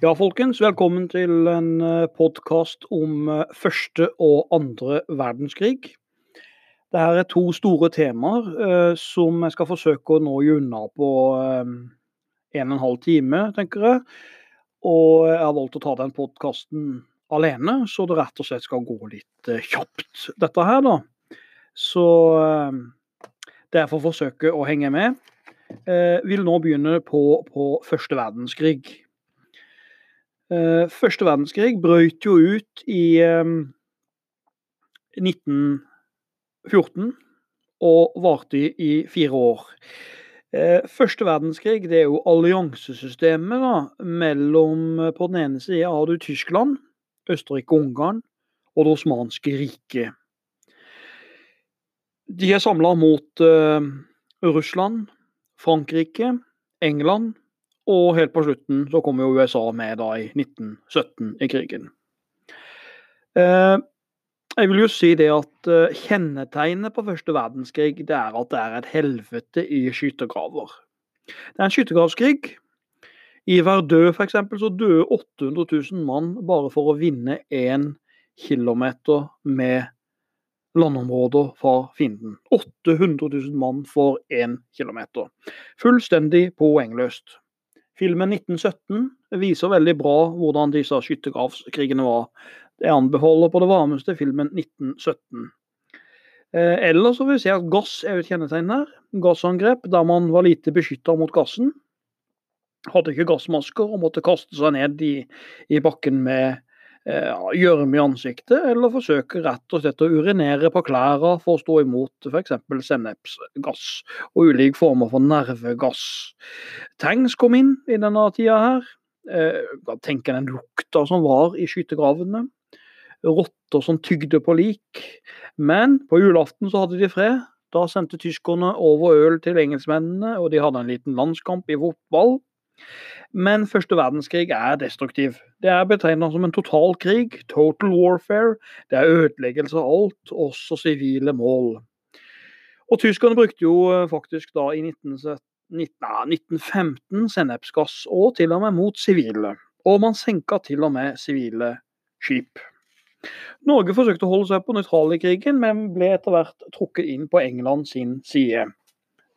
Ja, folkens. Velkommen til en podkast om eh, første og andre verdenskrig. Dette er to store temaer eh, som jeg skal forsøke å nå unna på eh, en og en halv time, tenker jeg. Og jeg har valgt å ta den podkasten alene, så det rett og slett skal gå litt eh, kjapt, dette her, da. Så eh, derfor forsøke å henge med. Eh, vil nå begynne på, på første verdenskrig. Eh, første verdenskrig brøt jo ut i eh, 1914 og varte i fire år. Eh, første verdenskrig det er jo alliansesystemet da, mellom eh, På den ene siden har du Tyskland, Østerrike-Ungarn og Det osmanske riket. De er samla mot uh, Russland, Frankrike, England og helt på slutten så kommer jo USA med da i 1917 i krigen. Eh, jeg vil jo si det at eh, Kjennetegnet på første verdenskrig det er at det er et helvete i skyttergraver. Det er en skyttergravskrig. I Verdø f.eks. så døde 800 000 mann bare for å vinne én kilometer med landområder fra fienden. 800 000 mann for én kilometer. Fullstendig poengløst. Filmen 1917 viser veldig bra hvordan disse skyttergravskrigene var. Jeg anbefaler på det varmeste filmen 1917. Eh, ellers så vil vi si at gass er et kjennetegn her. Gassangrep der man var lite beskytta mot gassen. Hadde ikke gassmasker og måtte kaste seg ned i, i bakken med gjørme i ansiktet, eller forsøke rett og slett å urinere på klærne for å stå imot f.eks. sennepsgass og ulike former for nervegass. Tanks kom inn i denne tida her. Eh, Tenk den lukta som var i skyttergravene. Rotter som tygde på lik. Men på julaften så hadde de fred. Da sendte tyskerne over øl til engelskmennene, og de hadde en liten landskamp i fotball. Men første verdenskrig er destruktiv. Det er betegnet som en total krig, total warfare. Det er ødeleggelse av alt, også sivile mål. Og tyskerne brukte jo eh, faktisk da i 1915 sennepsgass, og til og med mot sivile. Og man senka til og med sivile skip. Norge forsøkte å holde seg på nøytral i krigen, men ble etter hvert trukket inn på England sin side.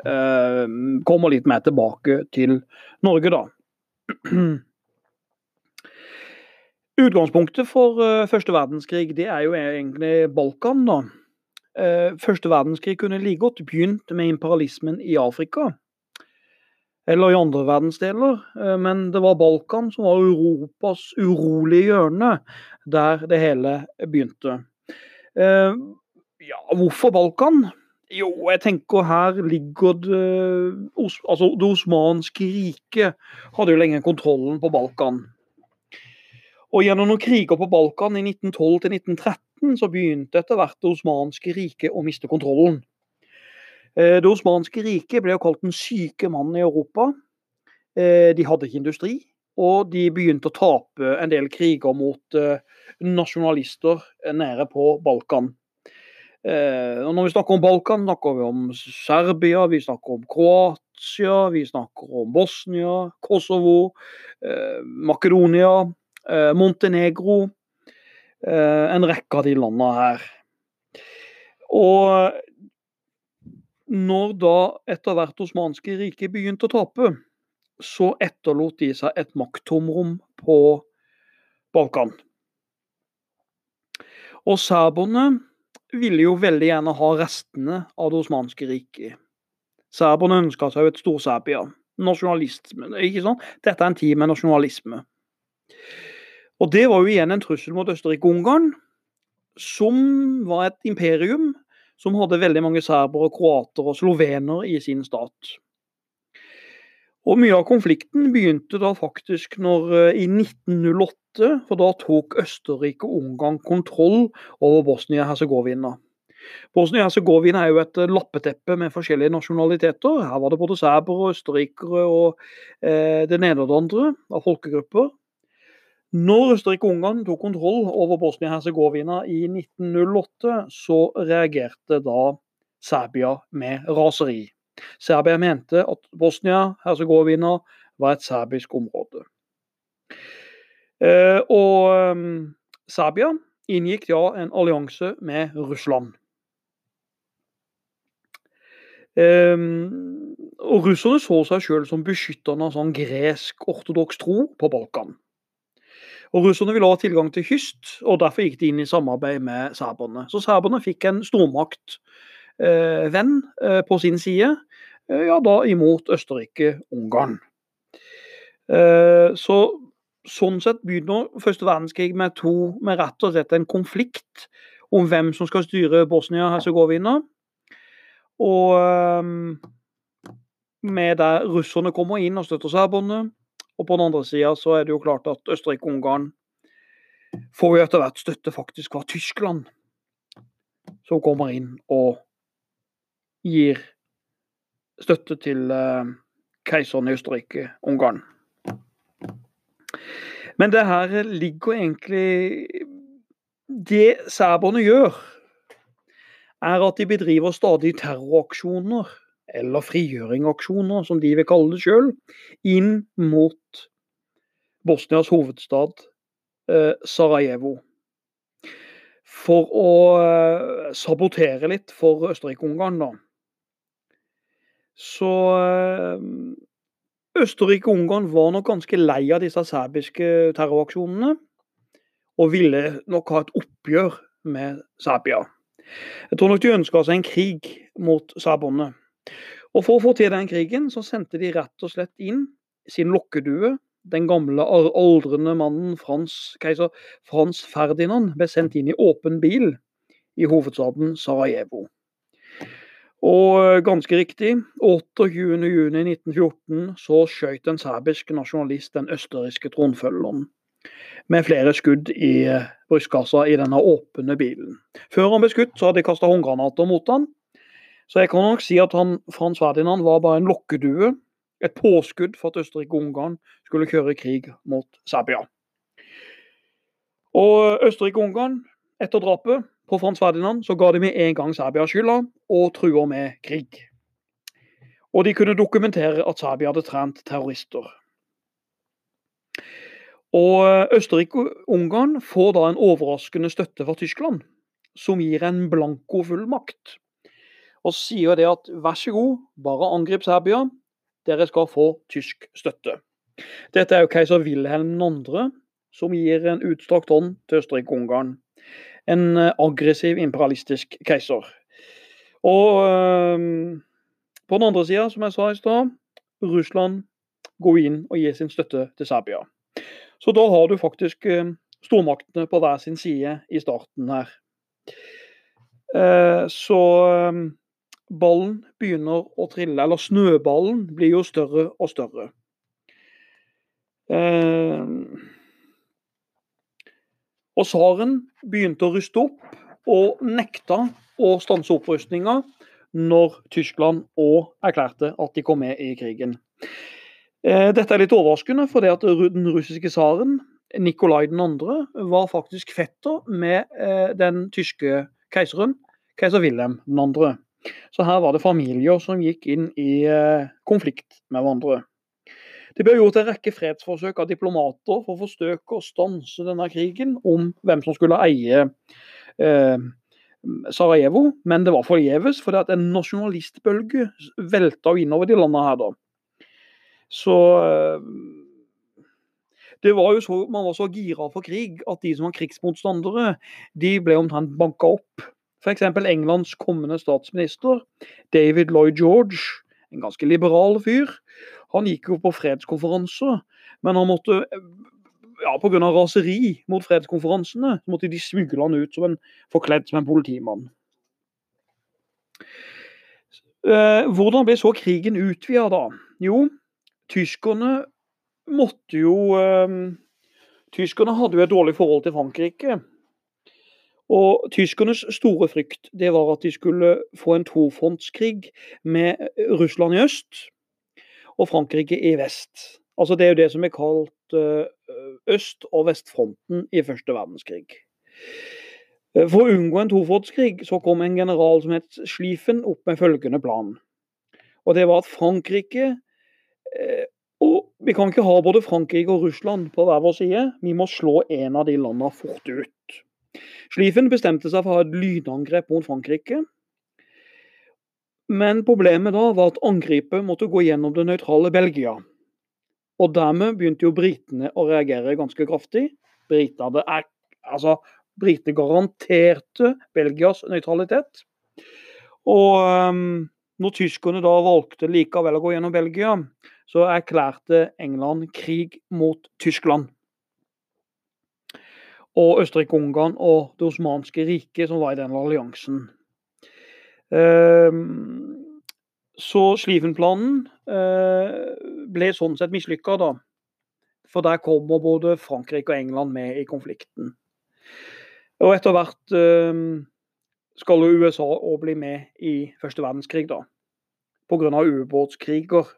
Eh, kommer litt mer tilbake til Norge, da. Utgangspunktet for uh, første verdenskrig det er jo egentlig Balkan. da. Uh, første verdenskrig kunne like godt begynt med imperialismen i Afrika. Eller i andre verdensdeler. Men det var Balkan som var Europas urolige hjørne, der det hele begynte. ja, hvorfor Balkan? Jo, jeg tenker her ligger det Altså, det osmanske riket hadde jo lenge kontrollen på Balkan. Og gjennom noen kriger på Balkan i 1912 til 1913 så begynte etter hvert det osmanske riket å miste kontrollen. Eh, det osmanske riket ble jo kalt den syke mannen i Europa. Eh, de hadde ikke industri, og de begynte å tape en del kriger mot eh, nasjonalister nede på Balkan. Eh, og når vi snakker om Balkan, snakker vi om Serbia, vi snakker om Kroatia, vi snakker om Bosnia, Kosovo, eh, Makedonia, eh, Montenegro. En rekke av de landene her. Og når da etter hvert osmanske riket begynte å tape, så etterlot de seg et makttomrom på Balkan. Og serberne ville jo veldig gjerne ha restene av det osmanske riket. Serberne ønska seg jo et Stor-Serbia. Nasjonalisme. ikke sant? Dette er en tid med nasjonalisme. Og det var jo igjen en trussel mot Østerrike-Ungarn, som var et imperium som hadde veldig mange serbere, kroater og slovener i sin stat. Og Mye av konflikten begynte da faktisk når eh, i 1908 for da tok Østerrike og Ungarn kontroll over Bosnia-Hercegovina. Bosnia-Hercegovina er jo et lappeteppe med forskjellige nasjonaliteter. Her var det både serbere, østerrikere og eh, det andre av folkegrupper. Når Østerrike og Ungarn tok kontroll over Bosnia-Hercegovina i 1908, så reagerte da Serbia med raseri. Serbia mente at Bosnia-Hercegovina var et serbisk område. Og Serbia inngikk ja en allianse med Russland. Um, og Russerne så seg selv som beskytterne av sånn gresk-ortodoks tro på Balkan. Og Russerne ville ha tilgang til kyst, og derfor gikk de inn i samarbeid med serberne. Så serberne fikk en stormaktvenn eh, eh, på sin side, eh, ja da imot Østerrike-Ungarn. Eh, så sånn sett begynner første verdenskrig med, to, med rett og slett en konflikt om hvem som skal styre Bosnia-Hercegovina. Og med der russerne kommer inn og støtter serberne. Og på den andre sida så er det jo klart at Østerrike-Ungarn får jo etter hvert støtte faktisk fra Tyskland, som kommer inn og gir støtte til uh, keiseren i Østerrike-Ungarn. Men det her ligger egentlig Det serberne gjør, er at de bedriver stadig terroraksjoner, eller frigjøringaksjoner, som de vil kalle det sjøl, inn mot Bosnias hovedstad eh, Sarajevo. For å eh, sabotere litt for Østerrike-Ungarn, da. Så Østerrike og Ungarn var nok ganske lei av disse serbiske terroraksjonene, og ville nok ha et oppgjør med Serbia. Jeg tror nok de ønska seg en krig mot serberne. Og For å få til den krigen, så sendte de rett og slett inn sin lokkedue. Den gamle, aldrende mannen Frans, keiser Frans Ferdinand ble sendt inn i åpen bil i hovedstaden Sarajevo. Og ganske riktig, 28.6.1914 så skjøt en serbisk nasjonalist den østerrikske tronfølgeren med flere skudd i eh, brystkassa i denne åpne bilen. Før han ble skutt, så hadde de kasta håndgranater mot han. Så jeg kan nok si at han, Frans Ferdinand var bare en lokkedue. Et påskudd for at Østerrike-Ungarn skulle kjøre krig mot Serbia. Og Østerrike-Ungarn, etter drapet på Frans Ferdinand, så ga de med en gang Serbia skylda og truer med krig. Og de kunne dokumentere at Serbia hadde trent terrorister. Og eh, Østerrike-Ungarn får da en overraskende støtte fra Tyskland, som gir en blankofullmakt. Og sier det at vær så god, bare angrip Serbia, dere skal få tysk støtte. Dette er jo keiser Wilhelm 2., som gir en utstrakt hånd til Østerrike-Ungarn. En eh, aggressiv imperialistisk keiser. Og øh, på den andre sida, som jeg sa i stad, Russland går inn og gir sin støtte til Serbia. Så da har du faktisk eh, stormaktene på hver sin side i starten her. Eh, så eh, ballen begynner å trille, eller snøballen blir jo større og større. Og tsaren begynte å ruste opp, og nekta å stanse opprustninga når Tyskland òg erklærte at de kom med i krigen. Eh, dette er litt overraskende, for den russiske tsaren Nikolai 2. var faktisk fetter med eh, den tyske keiseren, keiser Wilhelm 2. Så her var det familier som gikk inn i eh, konflikt med hverandre. Det ble gjort en rekke fredsforsøk av diplomater for å forsøke å stanse denne krigen om hvem som skulle eie eh, Sarajevo, men det var forgjeves, at en nasjonalistbølge velta innover de landene her da. Så eh, det var jo så, Man var så gira for krig at de som var krigsmotstandere, de ble omtrent banka opp. F.eks. Englands kommende statsminister, David Lloyd George, en ganske liberal fyr. Han gikk jo på fredskonferanse, men han måtte ja, Pga. raseri mot fredskonferansene så måtte de smugle han ut som en forkledd som en politimann. Eh, hvordan ble så krigen utvida, da? Jo, tyskerne måtte jo um, Tyskerne hadde jo et dårlig forhold til Frankrike. Og tyskernes store frykt det var at de skulle få en tofrontskrig med Russland i øst og Frankrike i vest. Altså Det er jo det som er kalt uh, øst- og vestfronten i første verdenskrig. For å unngå en tofrontskrig så kom en general som het Schlieffen opp med følgende plan. Og det var at Frankrike Eh, og vi kan ikke ha både Frankrike og Russland på hver vår side. Vi må slå en av de landene fort ut. Schlieffen bestemte seg for å ha et lynangrep mot Frankrike. Men problemet da var at angrepet måtte gå gjennom det nøytrale Belgia. Og dermed begynte jo britene å reagere ganske kraftig. Britene, altså, britene garanterte Belgias nøytralitet. Og um, når tyskerne da valgte likevel å gå gjennom Belgia, så erklærte England krig mot Tyskland. Og Østerrike-Ungarn og Det osmanske riket, som var i den alliansen. Så Schlieffen-planen uh, ble sånn sett mislykka, da. For der kommer både Frankrike og England med i konflikten. Og etter hvert uh, skal jo USA òg bli med i første verdenskrig, da. Pga. ubåtskriger.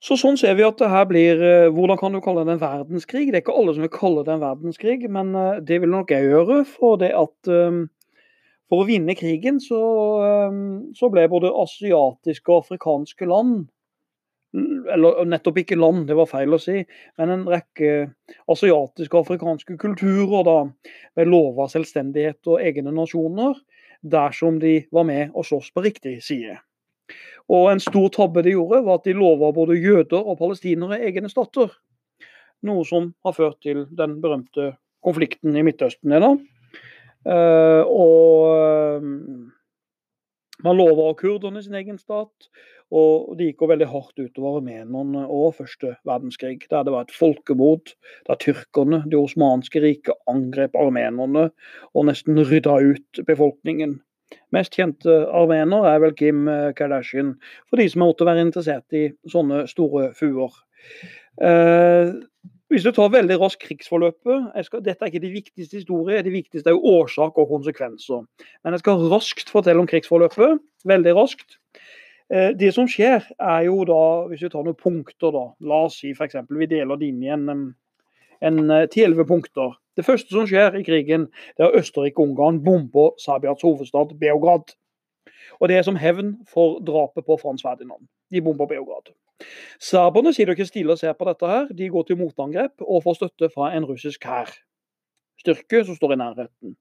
Så sånn ser vi at det her blir eh, Hvordan kan du kalle det en verdenskrig? Det er ikke alle som vil kalle det en verdenskrig, men eh, det vil nok jeg gjøre. For det at for å vinne krigen så, så, ble både asiatiske og afrikanske land eller nettopp ikke land, det var feil å si, men en rekke asiatiske og afrikanske kulturer da, ble lova selvstendighet og egne nasjoner dersom de var med og slåss på riktig side. Og En stor tabbe de gjorde, var at de lova både jøder og palestinere egne stater. Noe som har ført til den berømte konflikten i Midtøsten. i Uh, og uh, man lova kurderne sin egen stat, og det gikk jo veldig hardt utover armenerne og første verdenskrig. Der det var et folkemord, der tyrkerne, det osmanske riket, angrep armenerne og nesten rydda ut befolkningen. Mest kjente armener er vel Kim eh, Kardashian, for de som måtte være interessert i sånne store fuer. Eh, hvis du tar veldig raskt krigsforløpet skal, Dette er ikke de viktigste historier, det viktigste er jo årsak og konsekvenser. Men jeg skal raskt fortelle om krigsforløpet. Veldig raskt. Eh, det som skjer, er jo da, hvis vi tar noen punkter, da. La oss si f.eks. vi deler det inn i en, en, eh, til elleve punkter. Det første som skjer i krigen, det er Østerrike-Ungarn bomber Serbias hovedstad Beograd. Og Det er som hevn for drapet på Frans Ferdinand. De bomber Beograd. Serberne sier ikke stille og ser på dette. her. De går til motangrep og får støtte fra en russisk hær. Styrke som står i nærheten.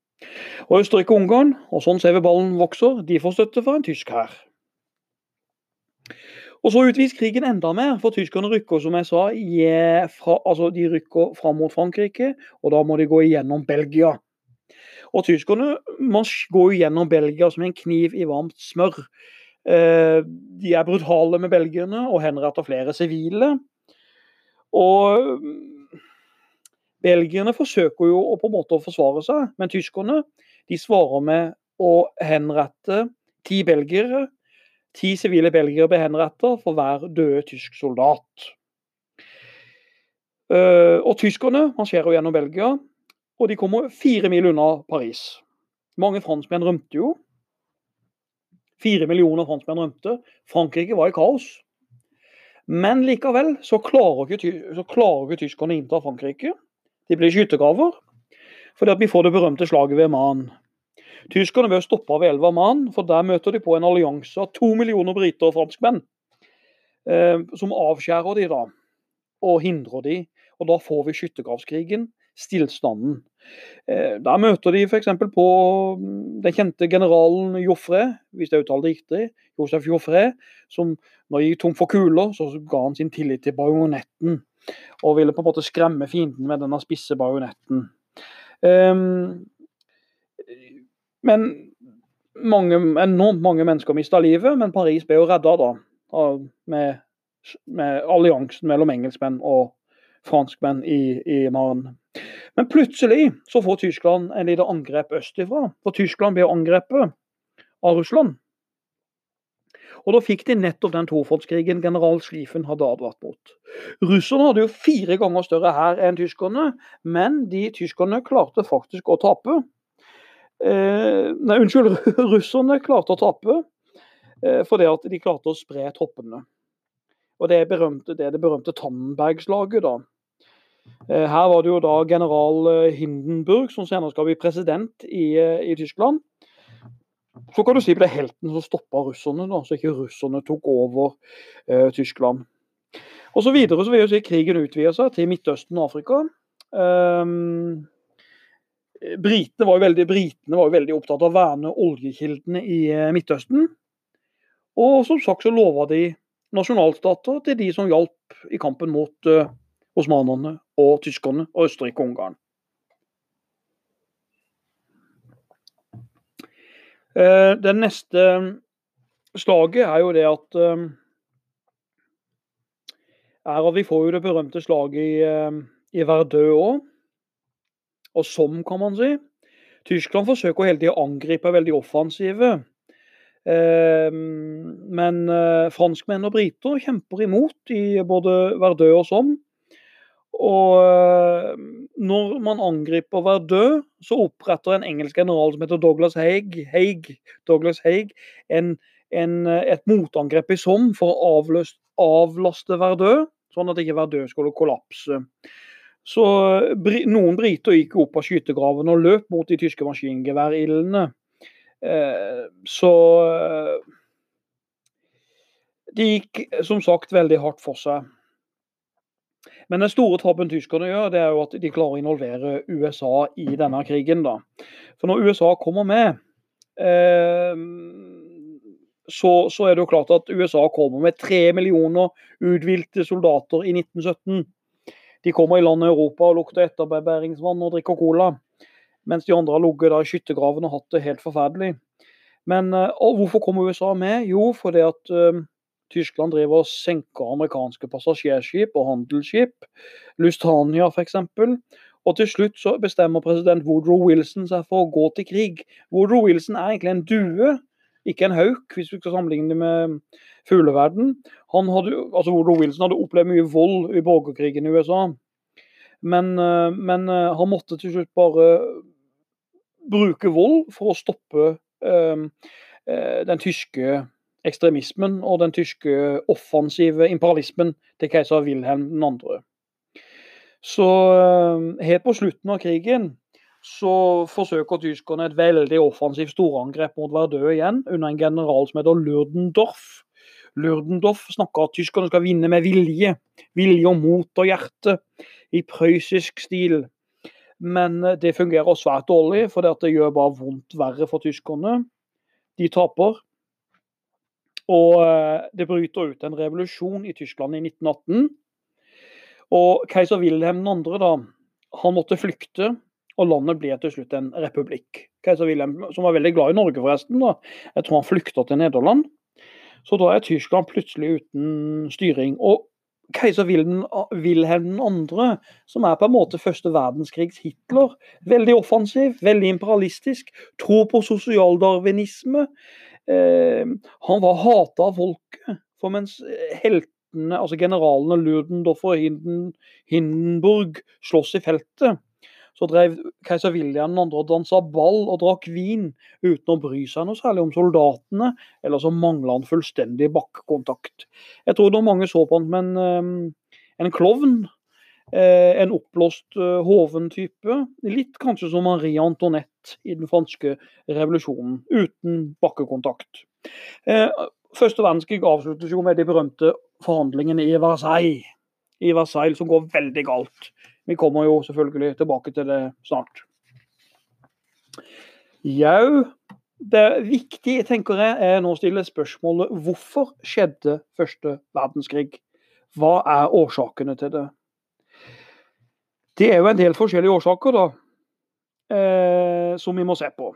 Og Østerrike-Ungarn, og sånn ser vi ballen vokser, de får støtte fra en tysk hær. Og så utvides krigen enda mer, for tyskerne rykker som jeg sa, fra, altså de rykker fram mot Frankrike, og da må de gå igjennom Belgia. Og tyskerne går gjennom Belgia som en kniv i varmt smør. Eh, de er brutale med belgierne og henretter flere sivile. Og belgierne forsøker jo på en måte å forsvare seg, men tyskerne de svarer med å henrette ti belgiere Ti sivile belgere ble henrettet for hver døde tysk soldat. Eh, og Tyskerne marsjerer gjennom Belgia, og de kommer fire mil unna Paris. Mange franskmenn rømte jo. Fire millioner franskmenn rømte. Frankrike var i kaos. Men likevel så klarer ikke, så klarer ikke tyskerne å innta Frankrike. De blir skyttergraver. Fordi at vi får det berømte slaget ved Man. Tyskerne bør stoppe ved elva Man, for der møter de på en allianse av to millioner briter og franskmenn. Eh, som avskjærer de da, og hindrer de. Og da får vi skyttergravskrigen, stillstanden. Da der møter de f.eks. på mm, den kjente generalen Joffre, hvis jeg uttaler det riktig, Josef Joffre, som når de gikk tom for kuler, så ga han sin tillit til bajonetten. Og ville på en måte skremme fienden med denne spisse bajonetten. Um, men mange, enormt mange mennesker mista livet, men Paris ble jo redda da, med, med, alliansen mellom engelskmenn og franskmenn i, i Maren. Men plutselig så får Tyskland en lite angrep østifra. For Tyskland ble angrepet av Russland. Og da fikk de nettopp den tofoldskrigen general Schlieffen hadde advart mot. Russerne hadde jo fire ganger større hær enn tyskerne, men de tyskerne klarte faktisk å tape. Eh, nei, unnskyld, russerne klarte å tape eh, fordi at de klarte å spre troppene. Og Det er, berømte, det, er det berømte Tannbergslaget. da. Eh, her var det jo da general eh, Hindenburg, som senere skal bli president i, eh, i Tyskland. Så kan du si at det er helten som stoppa russerne, da, så ikke russerne tok over eh, Tyskland. Og så videre så vil jeg si krigen utvide seg til Midtøsten og Afrika. Um, britene, var jo veldig, britene var jo veldig opptatt av å verne oljekildene i Midtøsten. Og som sagt så lova de nasjonalstater til de som hjalp i kampen mot uh, osmanerne og tyskerne og Østerrike og Ungarn. Uh, det neste slaget er jo det at uh, er at Vi får jo det berømte slaget i, i Verdø òg. Og som, kan man si. Tyskland forsøker hele tida å angripe veldig offensive. Ehm, men eh, franskmenn og briter kjemper imot i både Verdø og Somme. Og eh, når man angriper Verdø, så oppretter en engelsk general som heter Douglas Haig, Haig, Douglas Haig en, en, et motangrep i Somme for å avløst, avlaste Verdø, sånn at ikke Verdø skulle kollapse. Så Noen briter gikk opp av skyttergravene og løp mot de tyske maskingeværildene. Eh, så eh, Det gikk som sagt veldig hardt for seg. Men den store tabben tyskerne gjør, det er jo at de klarer å involvere USA i denne krigen. da. For når USA kommer med, eh, så, så, er det jo klart at USA kommer med tre millioner uthvilte soldater i 1917. De kommer i landet Europa og lukter etterbæringsvann og drikker cola. Mens de andre har ligget i skyttergraven og hatt det helt forferdelig. Men eh, hvorfor kommer USA med? Jo, fordi at uh, Tyskland driver og senker amerikanske passasjerskip og handelsskip. Lustania f.eks. Og til slutt så bestemmer president Woodrow Wilson seg for å gå til krig. Woodrow Wilson er egentlig en due, ikke en hauk, hvis vi skal sammenligne det med fugleverden. Hadde, altså Woodrow Wilson hadde opplevd mye vold i borgerkrigen i USA. Men, uh, men han måtte til slutt bare bruke vold for å stoppe ehm, eh, den tyske ekstremismen og den tyske offensive imperialismen til keiser Wilhelm 2. Så ehm, helt på slutten av krigen så forsøker tyskerne et veldig offensivt storangrep mot Verdø igjen, under en general som heter Lurdendorf. Lurdendorf snakker at tyskerne skal vinne med vilje. Vilje og mot og hjerte. I prøyssisk stil. Men eh, det fungerer svært dårlig, for det gjør bare vondt verre for tyskerne. De taper. Og eh, det bryter ut en revolusjon i Tyskland i 1918. Og keiser Wilhelm 2. da, han måtte flykte, og landet ble til slutt en republikk. Keiser Wilhelm, som var veldig glad i Norge, forresten, da, jeg tror han flykta til Nederland. Så da er Tyskland plutselig uten styring. Og keiser Wilhelm 2., som er på en måte første verdenskrigs Hitler. Veldig offensiv, veldig imperialistisk, tror på sosialdarwinisme. Eh, han var hata av folket. For mens heltene, altså generalene Ludendorff og Hindenburg slåss i feltet, så drev keiser William 2. og dansa ball og drakk vin uten å bry seg noe særlig om soldatene, eller så mangla han fullstendig bakkekontakt. Jeg tror da mange så på han som en, eh, en klovn. Eh, en oppblåst eh, hoven-type. Litt kanskje som Marie Antoinette i den franske revolusjonen, uten bakkekontakt. Første verdenskrig avsluttes jo med de berømte forhandlingene i Versailles, i Versailles som går veldig galt. Vi kommer jo selvfølgelig tilbake til det snart. Jau, det viktige tenker jeg, er nå å stille spørsmålet hvorfor skjedde første verdenskrig? Hva er årsakene til det? Det er jo en del forskjellige årsaker da, eh, som vi må se på.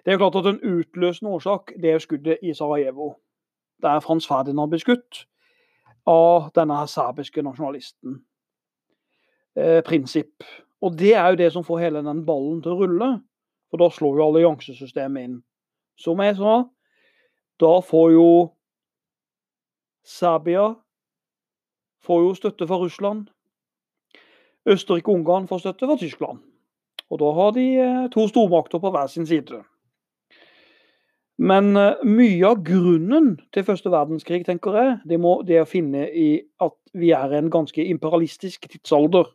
Det er jo klart at En utløsende årsak det er skuddet i Sarajevo, der Frans Ferdinand ble skutt av denne serbiske nasjonalisten eh, prinsipp. Og det er jo det som får hele den ballen til å rulle. For da slår jo alliansesystemet inn. Som jeg sa, da får jo Serbia får jo støtte fra Russland. Østerrike og Ungarn får støtte fra Tyskland. Og da har de eh, to stormakter på hver sin side. Men uh, mye av grunnen til første verdenskrig tenker jeg, det, må, det å finne i at vi er en ganske imperialistisk tidsalder.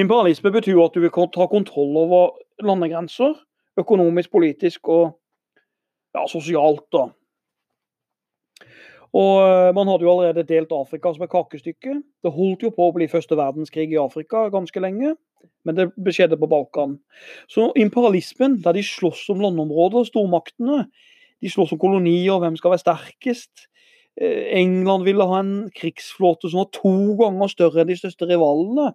Imperialisme betyr at du vil ta kontroll over landegrenser, økonomisk, politisk og ja, sosialt. da. Og eh, Man hadde jo allerede delt Afrika som et kakestykke. Det holdt jo på å bli første verdenskrig i Afrika ganske lenge, men det skjedde på Balkan. Så imperialismen, der de slåss om landområder, stormaktene, de slåss om kolonier, hvem skal være sterkest. Eh, England ville ha en krigsflåte som var to ganger større enn de største rivalene.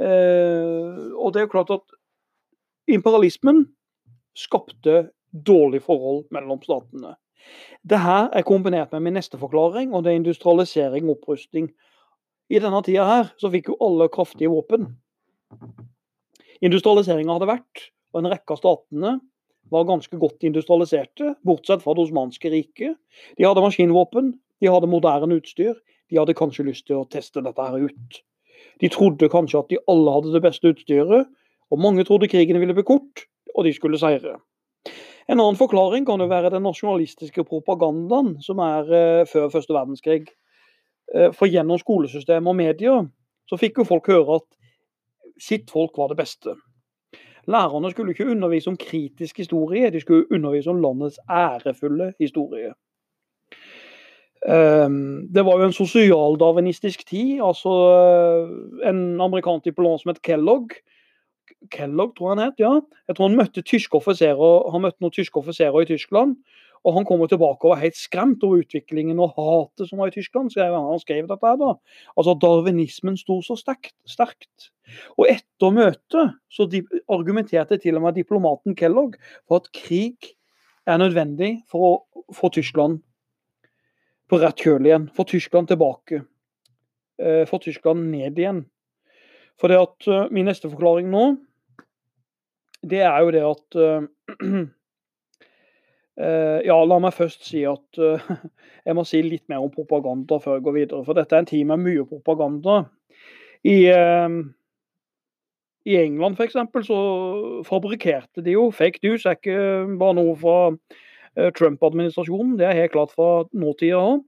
Eh, og det er klart at imperialismen skapte dårlig forhold mellom statene. Det her er kombinert med min neste forklaring, og det er industrialisering og opprustning. I denne tida her så fikk jo alle kraftige våpen. Industrialiseringa hadde vært, og en rekke av statene var ganske godt industrialiserte, bortsett fra det osmanske riket. De hadde maskinvåpen, de hadde moderne utstyr. De hadde kanskje lyst til å teste dette her ut. De trodde kanskje at de alle hadde det beste utstyret, og mange trodde krigen ville bli kort, og de skulle seire. En annen forklaring kan jo være den nasjonalistiske propagandaen som er eh, før første verdenskrig. Eh, for gjennom skolesystemet og medier så fikk jo folk høre at sitt folk var det beste. Lærerne skulle ikke undervise om kritisk historie, de skulle undervise om landets ærefulle historie. Um, det var jo en sosialdarwinistisk tid. altså uh, En amerikansk diplomat som het Kellogg, Kellogg, tror jeg han het. ja. Jeg tror han møtte tyske offiserer han møtte noen tyske offiserer i Tyskland. Og han kommer tilbake og var helt skremt over utviklingen og hatet som var i Tyskland. skrev Han, han skrev dette her da. Altså Darwinismen sto så sterkt. sterkt. Og etter møtet så argumenterte til og med diplomaten Kellogg for at krig er nødvendig for å få Tyskland på rett kjøl igjen. Få Tyskland tilbake. Eh, få Tyskland ned igjen. For det at uh, Min neste forklaring nå, det er jo det at uh, Ja, la meg først si at jeg må si litt mer om propaganda før jeg går videre. For dette er en tid med mye propaganda. I, i England f.eks. så fabrikkerte de jo fake news. er ikke bare noe fra Trump-administrasjonen, det er helt klart fra nåtida òg.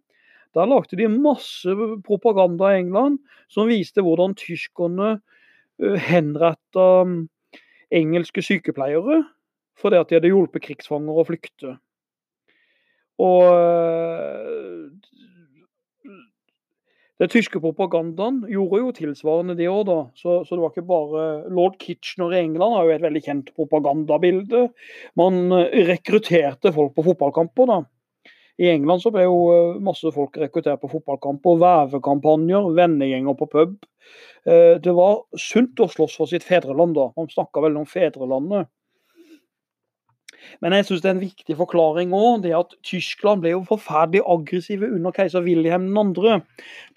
Der lagde de masse propaganda i England som viste hvordan tyskerne uh, henretta mm, engelske sykepleiere fordi at de hadde hjulpet krigsfanger å flykte. Og uh, den tyske propagandaen gjorde jo tilsvarende det òg, da. Så, så, det var ikke bare Lord Kitchener i England har jo et veldig kjent propagandabilde. Man eh, rekrutterte folk på fotballkamper, da. I England så ble jo eh, masse folk rekruttert på fotballkamper, vevekampanjer, vennegjenger på pub. Eh, det var sunt å slåss for sitt fedreland da. Man snakka veldig om fedrelandet. Men jeg syns det er en viktig forklaring òg, det at Tyskland ble jo forferdelig aggressive under keiser Wilhelm 2.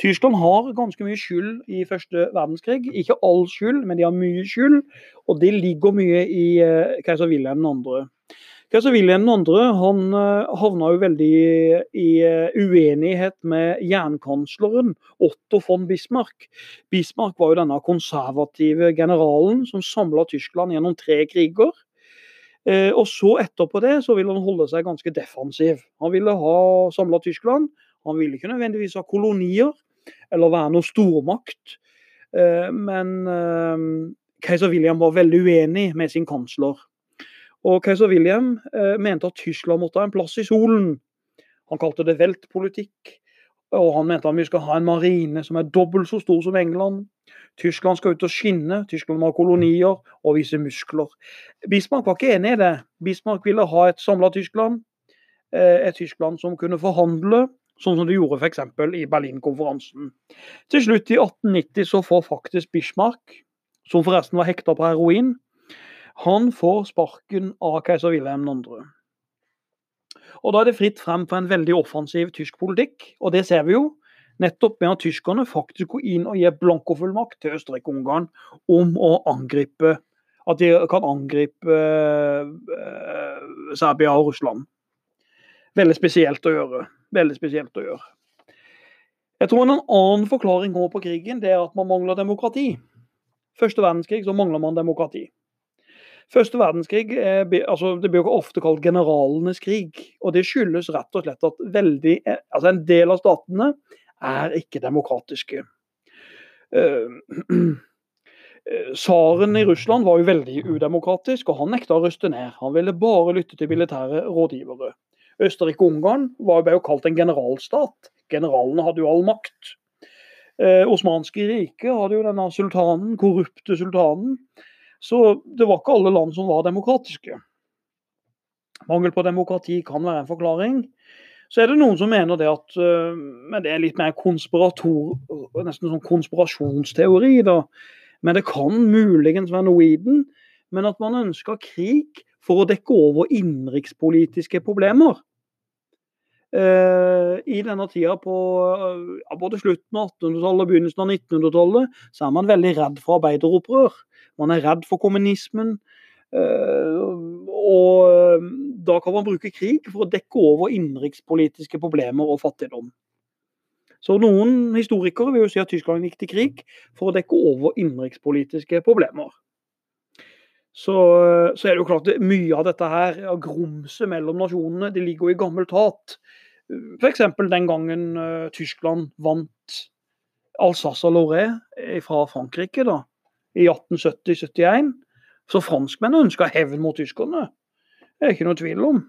Tyskland har ganske mye skyld i første verdenskrig. Ikke all skyld, men de har mye skyld. Og det ligger mye i eh, keiser Wilhelm 2. Keiser Wilhelm 2. han eh, havna jo veldig i eh, uenighet med jernkansleren Otto von Bismarck. Bismarck var jo denne konservative generalen som samla Tyskland gjennom tre kriger. Eh, og så etterpå det så ville han holde seg ganske defensiv. Han ville ha samla Tyskland. Han ville ikke nødvendigvis ha kolonier eller være noen stormakt. Men keiser William var veldig uenig med sin kansler. Og keiser William eh, mente at Tyskland måtte ha en plass i solen. Han kalte det veltpolitikk. Og han mente at vi skal ha en marine som er dobbelt så stor som England. Tyskland skal ut og skinne, Tyskland må ha kolonier og vise muskler. Bismarck var ikke enig i det. Bismarck ville ha et samla Tyskland. Eh, et Tyskland som kunne forhandle, sånn som de gjorde f.eks. i Berlinkonferansen. Til slutt, i 1890, så får faktisk Bismarck, som forresten var hekta på heroin, han får sparken av keiser Wilhelm 2. Og Da er det fritt frem for en veldig offensiv tysk politikk, og det ser vi jo. Nettopp med at tyskerne faktisk går inn og gir blankofullmakt til Østerrike-Ungarn om å angripe At de kan angripe eh, Serbia og Russland. Veldig spesielt å gjøre. Veldig spesielt å gjøre. Jeg tror en annen forklaring på krigen det er at man mangler demokrati. Første verdenskrig så mangler man demokrati. Første verdenskrig altså, det blir jo ofte kalt generalenes krig. og Det skyldes rett og slett at veldig, eh, altså en del av statene er ikke demokratiske. Uh, Tsaren i Russland var jo veldig udemokratisk, og han nekta å ruste ned. Han ville bare lytte til militære rådgivere. Østerrike-Ungarn ble jo kalt en generalstat. Generalene hadde jo all makt. Eh, Osmanske riket hadde jo denne sultanen, korrupte sultanen. Så det var ikke alle land som var demokratiske. Mangel på demokrati kan være en forklaring. Så er det noen som mener det at uh, Men det er litt mer konspirator, nesten sånn konspirasjonsteori, da. Men det kan muligens være noe i den. Men at man ønsker krig for å dekke over innenrikspolitiske problemer. Uh, I denne tida på uh, både slutten av 1800-tallet og begynnelsen av 1900-tallet så er man veldig redd for arbeideropprør. Man er redd for kommunismen. Uh, og da kan man bruke krig for å dekke over innenrikspolitiske problemer og fattigdom. Så noen historikere vil jo si at Tyskland gikk til krig for å dekke over innenrikspolitiske problemer. Så, så, er det jo klart at mye av dette her, av grumset mellom nasjonene, det ligger jo i gammelt hat. F.eks. den gangen Tyskland vant Alsace-Lorraine fra Frankrike da, i 1870-71. Så franskmennene ønska hevn mot tyskerne. Det er ikke noe tvil om.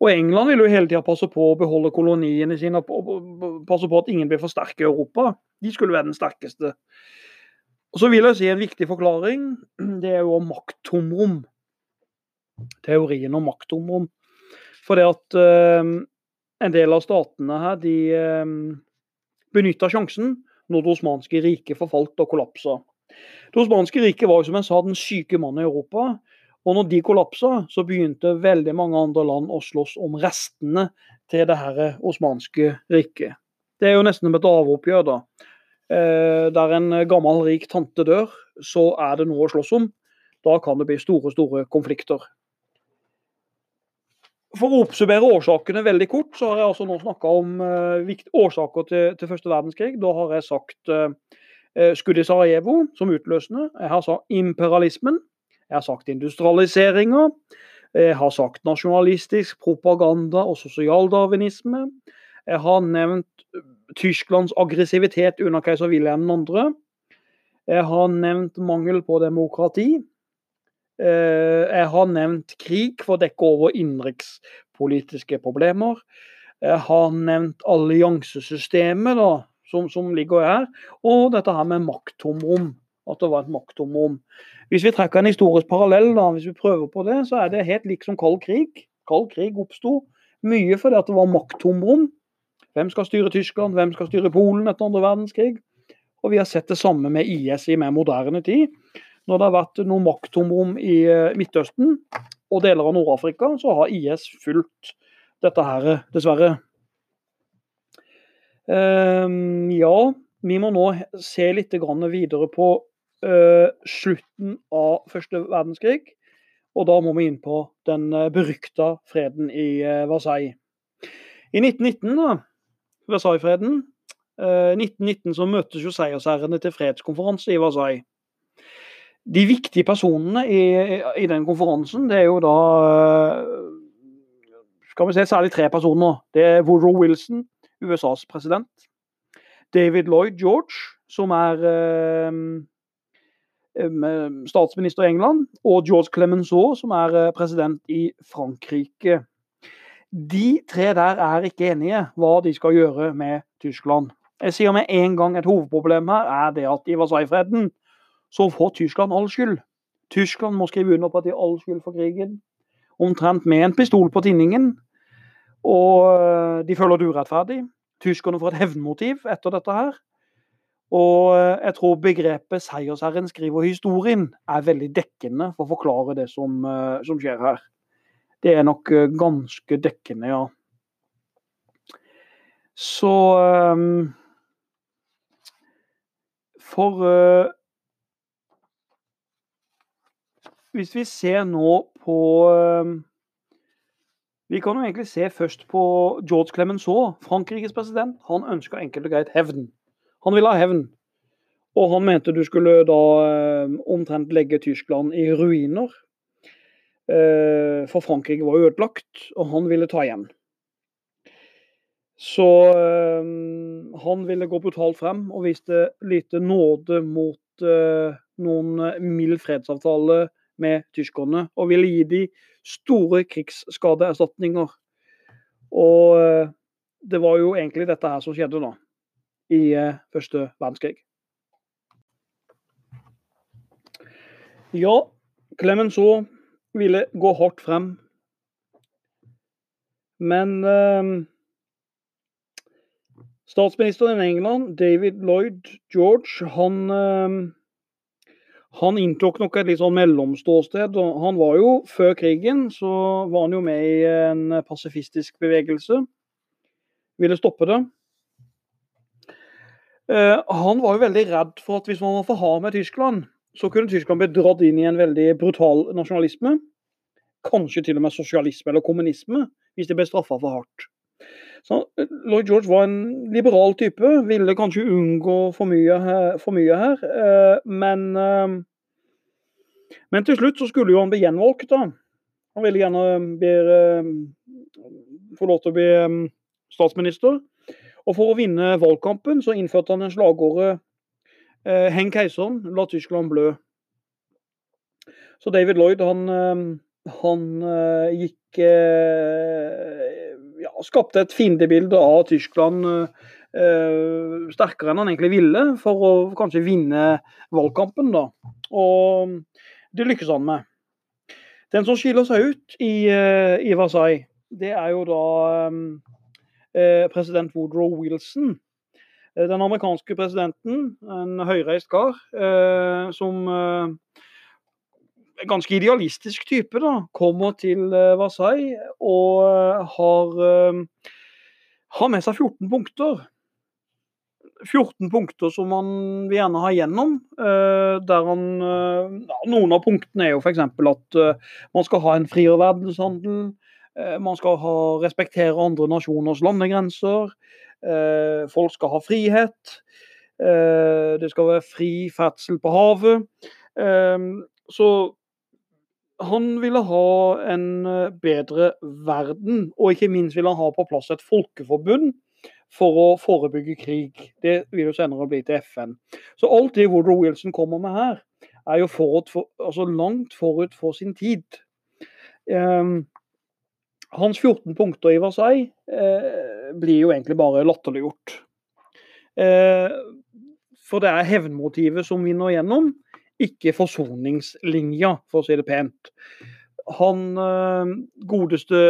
Og England vil jo hele tida passe på å beholde koloniene sine og passe på at ingen blir for sterke i Europa. De skulle være den sterkeste. Og Så vil jeg si en viktig forklaring. Det er jo om makttomrom. Teorien om makttomrom. For det at eh, en del av statene her, de eh, benytta sjansen når det osmanske riket forfalt og kollapsa. Det osmanske riket var jo som jeg sa den syke mannen i Europa. Og når de kollapsa, så begynte veldig mange andre land å slåss om restene til det her osmanske riket. Det er jo nesten som et arveoppgjør, da. Eh, der en gammel, rik tante dør, så er det noe å slåss om. Da kan det bli store, store konflikter. For å oppsummere årsakene veldig kort, så har jeg altså nå snakka om uh, årsaker til, til, første verdenskrig. Da har jeg sagt uh, skuddet i Sarajevo som utløsende. Jeg har sagt imperialismen. Jeg har sagt industrialiseringa. Jeg har sagt nasjonalistisk propaganda og sosialdarwinisme. Jeg har nevnt Tysklands aggressivitet under keiser Wilhelm 2. Jeg har nevnt mangel på demokrati. Øh, jeg har nevnt krig for å dekke over innenrikspolitiske problemer. Jeg har nevnt alliansesystemet da, som, som, ligger her, og dette her med makttomrom. At det var et makttomrom. Hvis vi trekker en historisk parallell, da, hvis vi prøver på det, så er det helt likt som kald krig. Kald krig oppsto mye fordi at det var makttomrom. Hvem skal styre Tyskland, hvem skal styre Polen etter andre verdenskrig? Og vi har sett det samme med IS i mer moderne tid. Når det har vært noe makttomrom i eh, Midtøsten og deler av Nord-Afrika, så har IS fulgt dette her, dessverre. Um, ja, vi må nå se litt videre på uh, slutten av første verdenskrig. Og da må vi inn på den uh, berykta freden i uh, Versailles. I 1919, da, Versailles-freden, 1919 så møtes jo seiersherrene til fredskonferanse i Versailles. De viktige personene i, i, den konferansen, det er jo da skal vi se, særlig tre personer. Det er Woodrow Wilson, USAs president. David Lloyd George, som er statsminister i England, og George Clemenceau, som er eh, president i Frankrike. De tre der er ikke enige hva de skal gjøre med Tyskland. Jeg sier med en gang et hovedproblem her er det at i Versailles-freden så får Tyskland all skyld. Tyskland må skrive under på at de har all skyld for krigen. Omtrent med en pistol på tinningen. Og eh, de føler det urettferdig. Tyskerne får et hevnmotiv etter dette her. Og eh, jeg tror begrepet 'seiersherren skriver historien' er veldig dekkende for å forklare det som, eh, som skjer her. Det er nok ganske dekkende, ja. Så um, For uh, Hvis vi ser nå på uh, Vi kan jo egentlig se først på George Clemenceau, Frankrikes president. Han ønska enkelt og greit hevn. Han ville ha hevn. Og han mente du skulle da eh, omtrent legge Tyskland i ruiner. Eh, for Frankrike var jo ødelagt, og han ville ta igjen. Så eh, han ville gå brutalt frem og viste lite nåde mot noen mild fredsavtale med tyskerne. Og ville gi de store krigsskadeerstatninger. Og eh, det var jo egentlig dette her som skjedde da, i eh, første verdenskrig. Ja, Clemenceau ville gå hardt frem. Men eh, statsministeren i England, David Lloyd George, han, eh, han inntok nok et litt sånn mellomståsted. Han var jo, Før krigen så var han jo med i en pasifistisk bevegelse. Ville stoppe det. Eh, han var jo veldig redd for at hvis man var for hard med Tyskland, så kunne Tyskland bli dratt inn i en veldig brutal nasjonalisme. Kanskje til og med sosialisme eller kommunisme, hvis de ble straffa for hardt. Så eh, Lloyd George var en liberal type, ville kanskje unngå for mye. For mye her eh, men, men, til slutt så skulle jo han bli gjenvalgt. da. Han ville gjerne bli, få lov til å bli statsminister. Og for å vinne valgkampen så innførte han en slagordet eh, 'Heng keiseren, la Tyskland blø'. Så David Lloyd han, han gikk ja, skapte et fiendebilde av Tyskland eh, sterkere enn han egentlig ville, for å kanskje vinne valgkampen. da. Og det lykkes han med. Den som skiller seg ut i, i Versailles, det er jo da eh, president Woodrow Wilson. Den amerikanske presidenten, en høyreist kar, eh, som ganske idealistisk type, da, kommer til Versailles og har, har med seg 14 punkter. 14 punkter som han vil gjerne ha gjennom. Der han, noen av punktene er jo f.eks. at man skal ha en friere verdenshandel. Man skal ha, respektere andre nasjoners landegrenser. Folk skal ha frihet. Det skal være fri ferdsel på havet. Så han ville ha en eh, bedre verden, og ikke minst ville han ha på plass et folkeforbund for å forebygge krig. Det vil jo senere bli til FN. Så alt det Woodrow Wilson kommer med her, er jo forut for, altså langt forut for sin tid. Um, hans 14 punkter i Versailles eh, blir jo egentlig bare latterliggjort. Eh, for det er hevnmotivet som vinner gjennom ikke forsoningslinja, for å si det pent. Han eh, godeste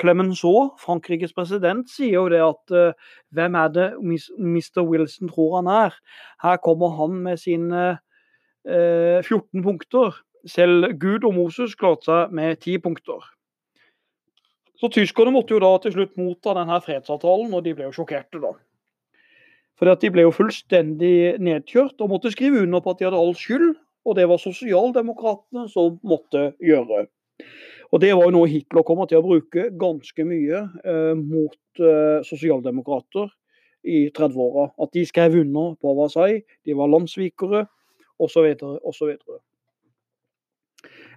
Clemenceau, Frankrikes president, sier jo det at uh, hvem er det Mr. Wilson tror han er? Her kommer han med sine uh, 14 punkter. Selv Gud og Moses klarte seg med 10 punkter. Så tyskerne måtte jo da til slutt motta denne fredsavtalen, og de ble jo sjokkerte, da. Fordi at de ble jo fullstendig nedkjørt og måtte skrive under på at de hadde all skyld, og det var sosialdemokratene som måtte gjøre. Og Det var jo noe Hitler kommer til å bruke ganske mye eh, mot eh, sosialdemokrater i 30-åra. At de skrev under på Versailles, de var landssvikere osv. osv.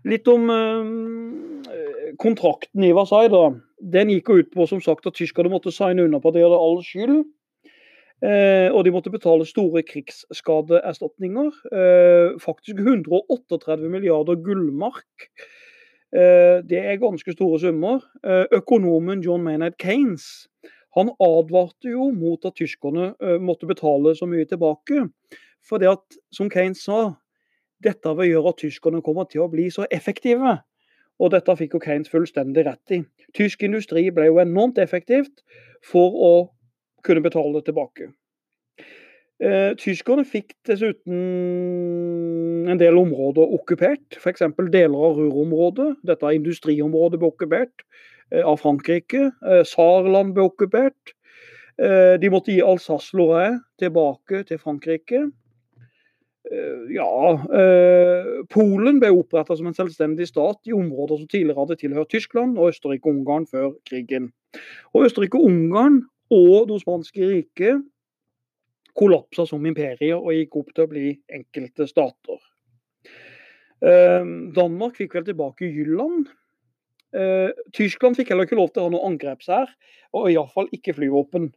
Litt om eh, kontrakten i Versailles. da. Den gikk jo ut på som sagt at tyskerne måtte signe under på at de hadde all skyld og de måtte betale store krigsskadeerstatninger. Eh, faktisk 138 milliarder gullmark. Eh, det er ganske store summer. Eh, økonomen John Maynard Kanes han advarte jo mot at tyskerne eh, måtte betale så mye tilbake. For det at, som Kanes sa, dette vil gjøre at tyskerne kommer til å bli så effektive. Og dette fikk jo Kanes fullstendig rett i. Tysk industri ble jo enormt effektivt for å kunne betale det tilbake. Eh, tyskerne fikk dessuten en del områder okkupert, f.eks. deler av Ruhr-området. Dette industriområdet ble okkupert eh, av Frankrike. Eh, Saarland ble okkupert. Eh, de måtte gi Alsace-Lorraine tilbake til Frankrike. Eh, ja eh, Polen ble oppretta som en selvstendig stat i områder som tidligere hadde tilhørt Tyskland og Østerrike-Ungarn før krigen. Og Østerrike-Ungarn og Det osmanske riket kollapsa som imperier og gikk opp til å bli enkelte stater. Ehm, Danmark fikk vel tilbake Jylland. Eh, Tyskland fikk heller ikke lov til å ha noe angrepshær, og iallfall ikke flyvåpen.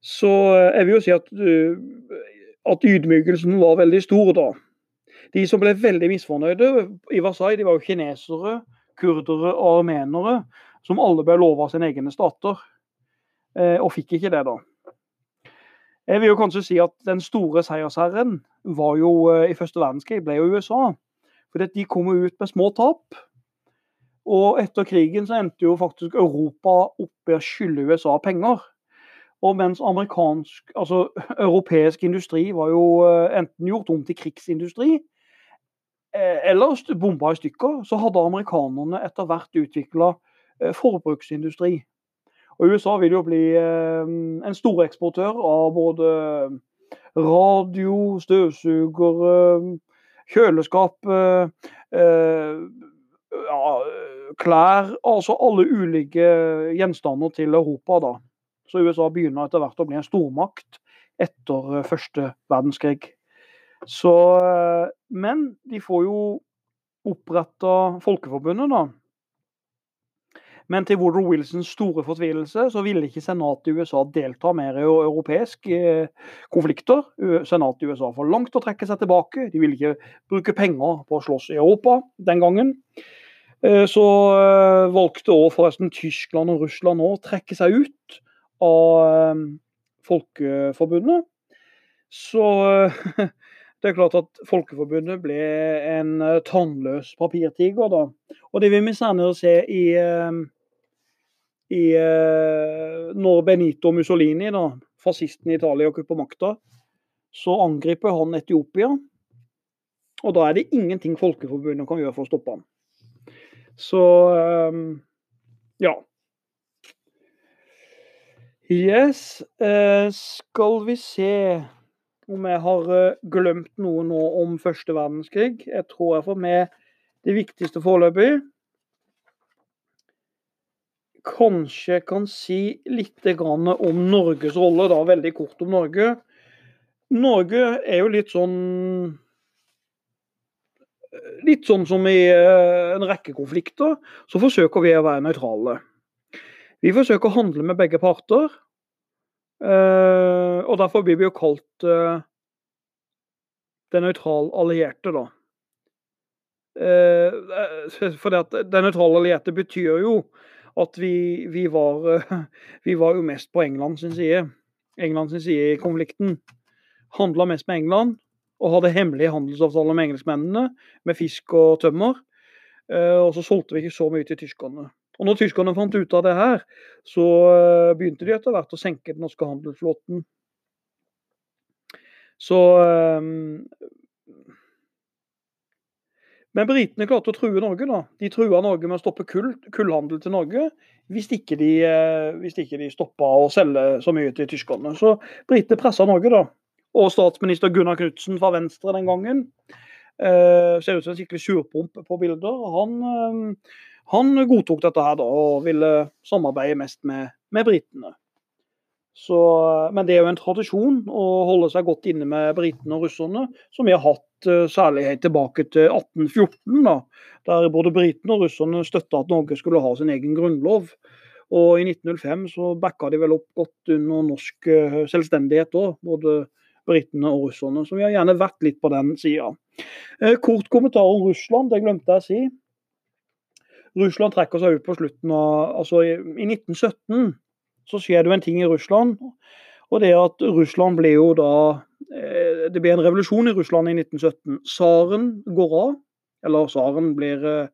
Så eh, jeg vil jo si at, eh, at ydmykelsen var veldig stor da. De som ble veldig misfornøyde i Versailles, de var jo kinesere, kurdere og armenere. som alle ble lova sine egne stater, og fikk ikke det, da. Jeg vil jo kanskje si at den store seiersherren var jo i første verdenskrig ble jo USA. For de kom jo ut med små tap. Og etter krigen så endte jo faktisk Europa opp i å skylde USA penger. Og mens amerikansk, altså europeisk industri var jo enten gjort om til krigsindustri, eller bomba i stykker, så hadde amerikanerne etter hvert utvikla forbruksindustri. Og USA vil jo bli en storeksportør av både radio, støvsugere, kjøleskap, ja, klær Altså alle ulike gjenstander til Europa, da. Så USA begynner etter hvert å bli en stormakt etter første verdenskrig. Så, men de får jo oppretta Folkeforbundet, da. Men til Woodrow Wilsons store fortvilelse så ville ikke senatet i USA delta mer i europeiske konflikter. Senatet i USA for langt å trekke seg tilbake. De ville ikke bruke penger på å slåss i Europa den gangen. Så valgte også forresten Tyskland og Russland å trekke seg ut av Folkeforbundet. Så det er klart at Folkeforbundet ble en tannløs papirtiger, da. Og det vil vi senere se i i, når Benito Mussolini, da, fascisten i Italia, kupper makta, så angriper han Etiopia. Og da er det ingenting Folkeforbundet kan gjøre for å stoppe han. Så ja. Yes. Skal vi se om jeg har glemt noe nå om første verdenskrig. Jeg tror jeg får med det viktigste foreløpig kanskje kan si litt om Norges rolle, da veldig kort om Norge. Norge er jo litt sånn Litt sånn som i en rekke konflikter, så forsøker vi å være nøytrale. Vi forsøker å handle med begge parter. Og derfor blir vi jo kalt den nøytrale allierte, da. For den nøytrale allierte betyr jo at vi, vi, var, vi, var, jo mest på England sin side. England sin side i konflikten. Handla mest med England og hadde hemmelige handelsavtaler med engelskmennene med fisk og tømmer. Eh, og så solgte vi ikke så mye til tyskerne. Og når tyskerne fant ut av det her, så eh, begynte de etter hvert å senke den norske handelsflåten. Så eh, men britene klarte å true Norge. da. De trua Norge med å stoppe kull, kullhandel til Norge hvis ikke de, eh, hvis de stoppa å selge så mye til tyskerne. Så britene pressa Norge, da. Og statsminister Gunnar Knudsen fra Venstre den gangen eh, ser ut som en skikkelig surpomp på bilder. Han, eh, han, godtok dette her da, og ville samarbeide mest med, med britene. Så, men det er jo en tradisjon å holde seg godt inne med britene og russerne, som vi har hatt Eh, særlig helt tilbake til 1814, da, der både britene og russerne støtta at Norge skulle ha sin egen grunnlov. Og i 1905 så backa de vel opp godt under norsk eh, selvstendighet òg, både britene og russerne. Så vi har gjerne vært litt på den sida. Eh, kort kommentar om Russland, det glemte jeg å si. Russland trekker seg ut på slutten av Altså i, i 1917 så skjer det jo en ting i Russland. Og det at Russland ble jo da Eh, det ble en revolusjon i Russland i 1917. Tsaren går av. Eller tsaren blir eh,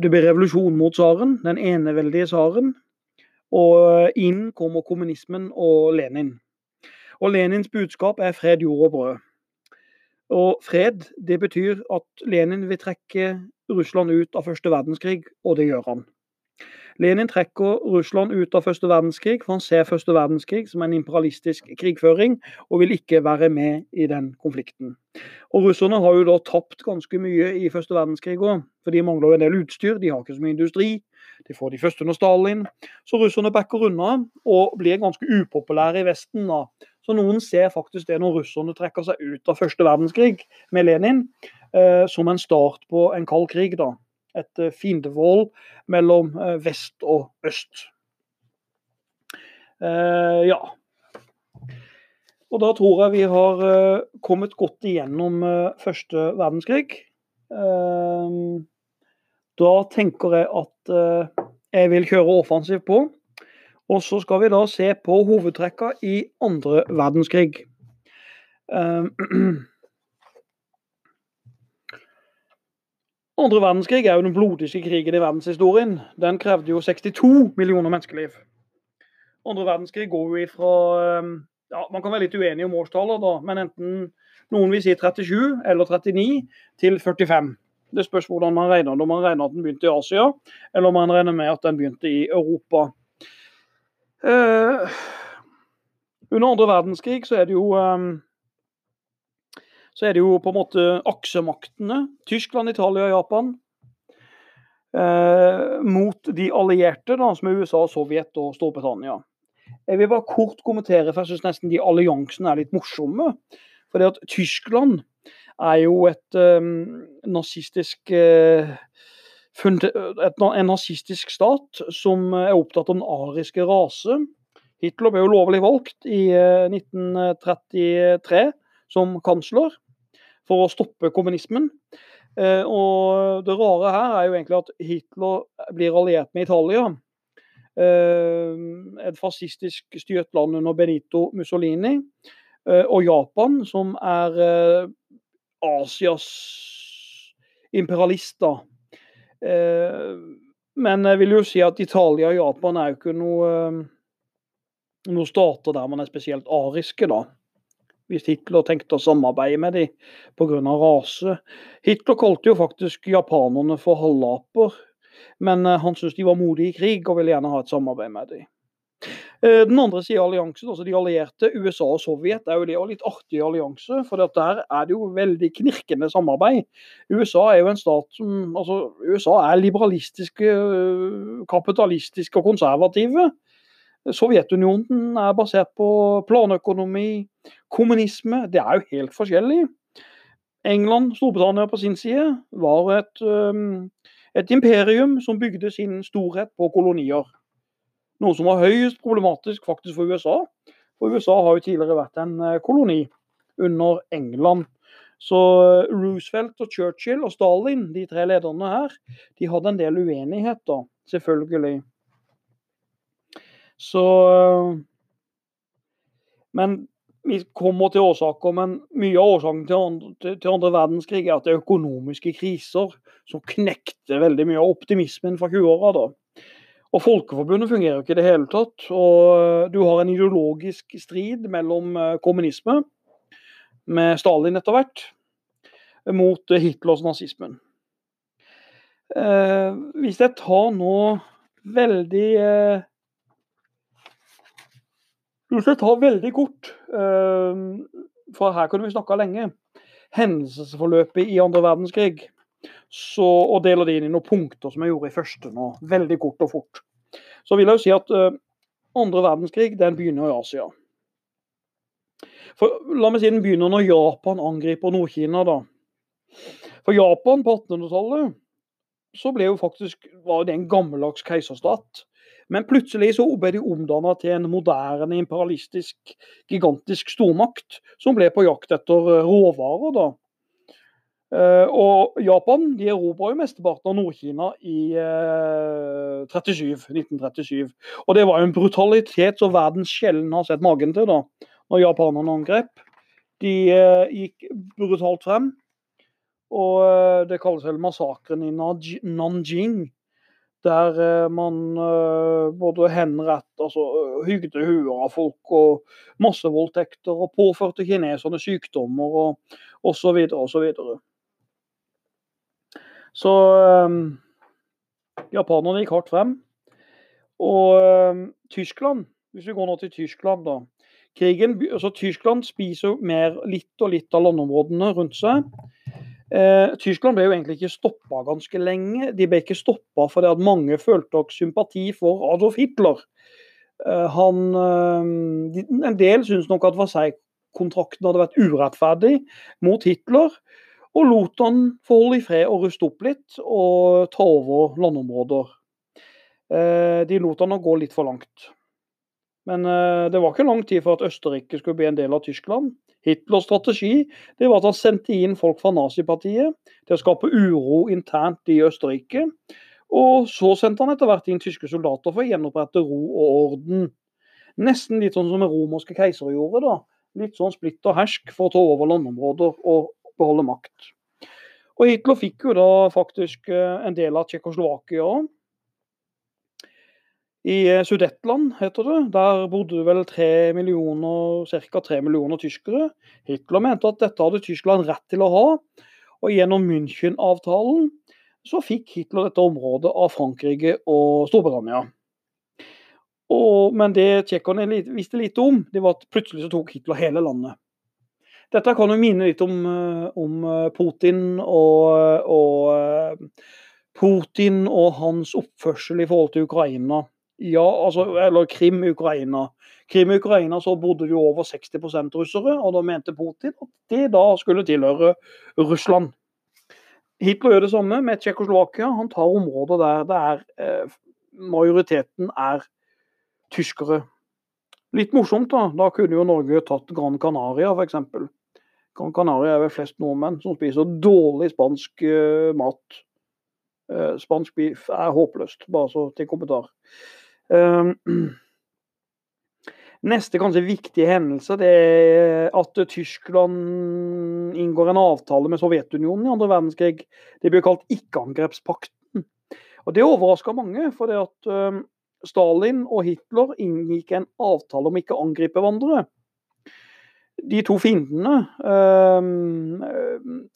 Det blir revolusjon mot tsaren, den eneveldige tsaren. Og inn kommer kommunismen og Lenin. Og Lenins budskap er fred, jord og brød. Og fred, det betyr at Lenin vil trekke Russland ut av første verdenskrig, og det gjør han. Lenin trekker Russland ut av første verdenskrig, for han ser første verdenskrig som en imperialistisk krigføring, og vil ikke være med i den konflikten. Og Russerne har jo da tapt ganske mye i første verdenskrig òg, for de mangler jo en del utstyr, de har ikke så mye industri. De får de første under Stalin. Så russerne backer unna og blir ganske upopulære i Vesten. da. Så noen ser faktisk det når russerne trekker seg ut av første verdenskrig med Lenin, eh, som en start på en kald krig. da et eh, fiendevold mellom eh, vest og øst. Eh, ja. Og da tror jeg vi har kommet godt igjennom første verdenskrig. Da tenker jeg at jeg vil kjøre offensivt på. Og så skal vi da se på hovedtrekka i andre verdenskrig. Uh, andre verdenskrig er jo den blodigste krigen i verdenshistorien. Den krevde jo 62 millioner menneskeliv. Andre verdenskrig går jo ifra ja, Man kan være litt uenig om årstallet, da, men enten noen vil si 37 eller 39 til 45. Det spørs hvordan man regner. Om man regner at den begynte i Asia, eller om man regner med at den begynte i Europa. Eh, under andre verdenskrig så er det jo eh, så er det jo på en måte aksemaktene, Tyskland, Italia og Japan, eh, mot de allierte, da, som er USA, Sovjet og Storbritannia. Jeg vil bare kort kommentere, for jeg syns nesten de alliansene er litt morsomme. For det at Tyskland er jo et eh, nazistisk et, en nazistisk stat som er opptatt av den ariske rase. Hitler ble jo lovlig valgt i uh, eh, 1933 som kansler for å stoppe kommunismen. Uh, og det rare her er jo egentlig at Hitler blir alliert med Italia. et fascistisk styrt land under Benito Mussolini. og Japan, som er Asias imperialister. Eh, men jeg vil jo si at Italia og Japan er jo ikke noe, eh, noe stater der man er spesielt ariske, da. Hvis Hitler tenkte å samarbeide med dem pga. rase. Hitler kalte jo faktisk japanerne for halvaper, men eh, han syntes de var modige i krig og ville gjerne ha et samarbeid med dem. Eh, den andre sida av alliansen, altså de allierte, USA og Sovjet, er jo det litt artig allianse. For der er det jo veldig knirkende samarbeid. USA er jo en stat som altså USA er liberalistiske, øh, kapitalistiske og konservative. Sovjetunionen er basert på planøkonomi, kommunisme. Det er jo helt forskjellig. England, Storbritannia på sin side, var et, et imperium som bygde sin storhet på kolonier. Noe som var høyest problematisk faktisk for USA. For USA har jo tidligere vært en eh, koloni under England. Så eh, Roosevelt og Churchill og Stalin, de tre lederne her, de hadde en del uenigheter, selvfølgelig. Så eh, Men vi kommer til årsaker, men mye av årsaken til andre, til andre verdenskrig er at det er økonomiske kriser som knekte veldig mye av optimismen fra 20-åra. Og Folkeforbundet fungerer ikke i det hele tatt. Og eh, du har en ideologisk strid mellom eh, kommunisme, med Stalin etter hvert, mot Hitlers nazismen. Eh, hvis jeg tar nå veldig eh, Jeg tar veldig kort, eh, for her kunne vi snakka lenge, hendelsesforløpet i andre verdenskrig så, og deler det inn i noen punkter som jeg gjorde i første nå, veldig kort og fort. Så vil jeg jo si at uh, andre verdenskrig den begynner i Asia. For, la meg si den begynner når Japan angriper Nord-Kina. da. For Japan på 1800-tallet så ble jo faktisk, var det en gammeldags keiserstat. Men plutselig så ble de omdanna til en moderne, imperialistisk, gigantisk stormakt som ble på jakt etter eh, råvarer. da. Uh, og Japan de erobra jo mesteparten av Nord-Kina i uh, 37, 1937. Og det var jo en brutalitet som verden sjelden har sett magen til da, når japanerne angrep. De gikk brutalt frem. Og det kalles vel massakren i Nanjing. Der man både henrettet altså hygde huer av folk og massevoldtekter og påførte kineserne sykdommer og osv. osv. Så um, japanerne gikk hardt frem. Og Tyskland, hvis vi går nå til Tyskland, da. Krigen, altså Tyskland spiser mer litt og litt av landområdene rundt seg. Eh, Tyskland ble jo egentlig ikke stoppa ganske lenge. De ble ikke stoppa fordi at mange følte nok sympati for Adolf Hitler. Eh, han, eh, en del syntes nok at Versailles-kontrakten hadde vært urettferdig mot Hitler og lot han få holde i fred og ruste opp litt og ta over landområder. Eh, de lot han å gå litt for langt. Men eh, det var ikke lang tid for at Østerrike skulle bli en del av Tyskland. Hitlers strategi det var at han sendte inn folk fra nazipartiet til å skape uro internt i Østerrike. Og så sendte han etter hvert inn tyske soldater for å gjenopprette ro og orden. Nesten litt sånn som den romerske keiser gjorde. da. Litt sånn splitt og hersk for å ta over landområder og beholde makt. Og Hitler fikk jo da faktisk eh, en del av Tsjekkoslovakia òg. I eh, Sudetland, heter det, der bodde vel tre millioner, ca. 3 millioner tyskere. Hitler mente at dette hadde Tyskland rett til å ha, og gjennom München-avtalen så fikk Hitler dette området av Frankrike og Storbritannia. Og, men det tsjekkerne visste lite om, det var at plutselig så tok Hitler hele landet. Dette kan jo minne litt om, eh, om eh, Putin og, og, Putin og hans oppførsel i forhold til Ukraina. Ja, altså, eller Krim-Ukraina. Krim-Ukraina så bodde jo over 60% russere, og da mente Putin at det da skulle tilhøre Russland. Hitler gjør det samme med Tsjekkoslovakia. Han tar områder der det eh, majoriteten er tyskere. Litt morsomt, da. Da kunne jo Norge tatt Gran Canaria, f.eks. Gran Canaria er vel flest nordmenn som spiser dårlig spansk eh, mat. Uh, spansk biff er håpløst, bare så til kommentar. Uh, Neste kanskje viktige hendelse det er at Tyskland inngår en avtale med Sovjetunionen i andre verdenskrig. Det blir kalt ikke-angrepspakten. Og Det overraska mange, for det at uh, Stalin og Hitler inngikk en avtale om ikke å angripe hverandre. De to fiendene øh,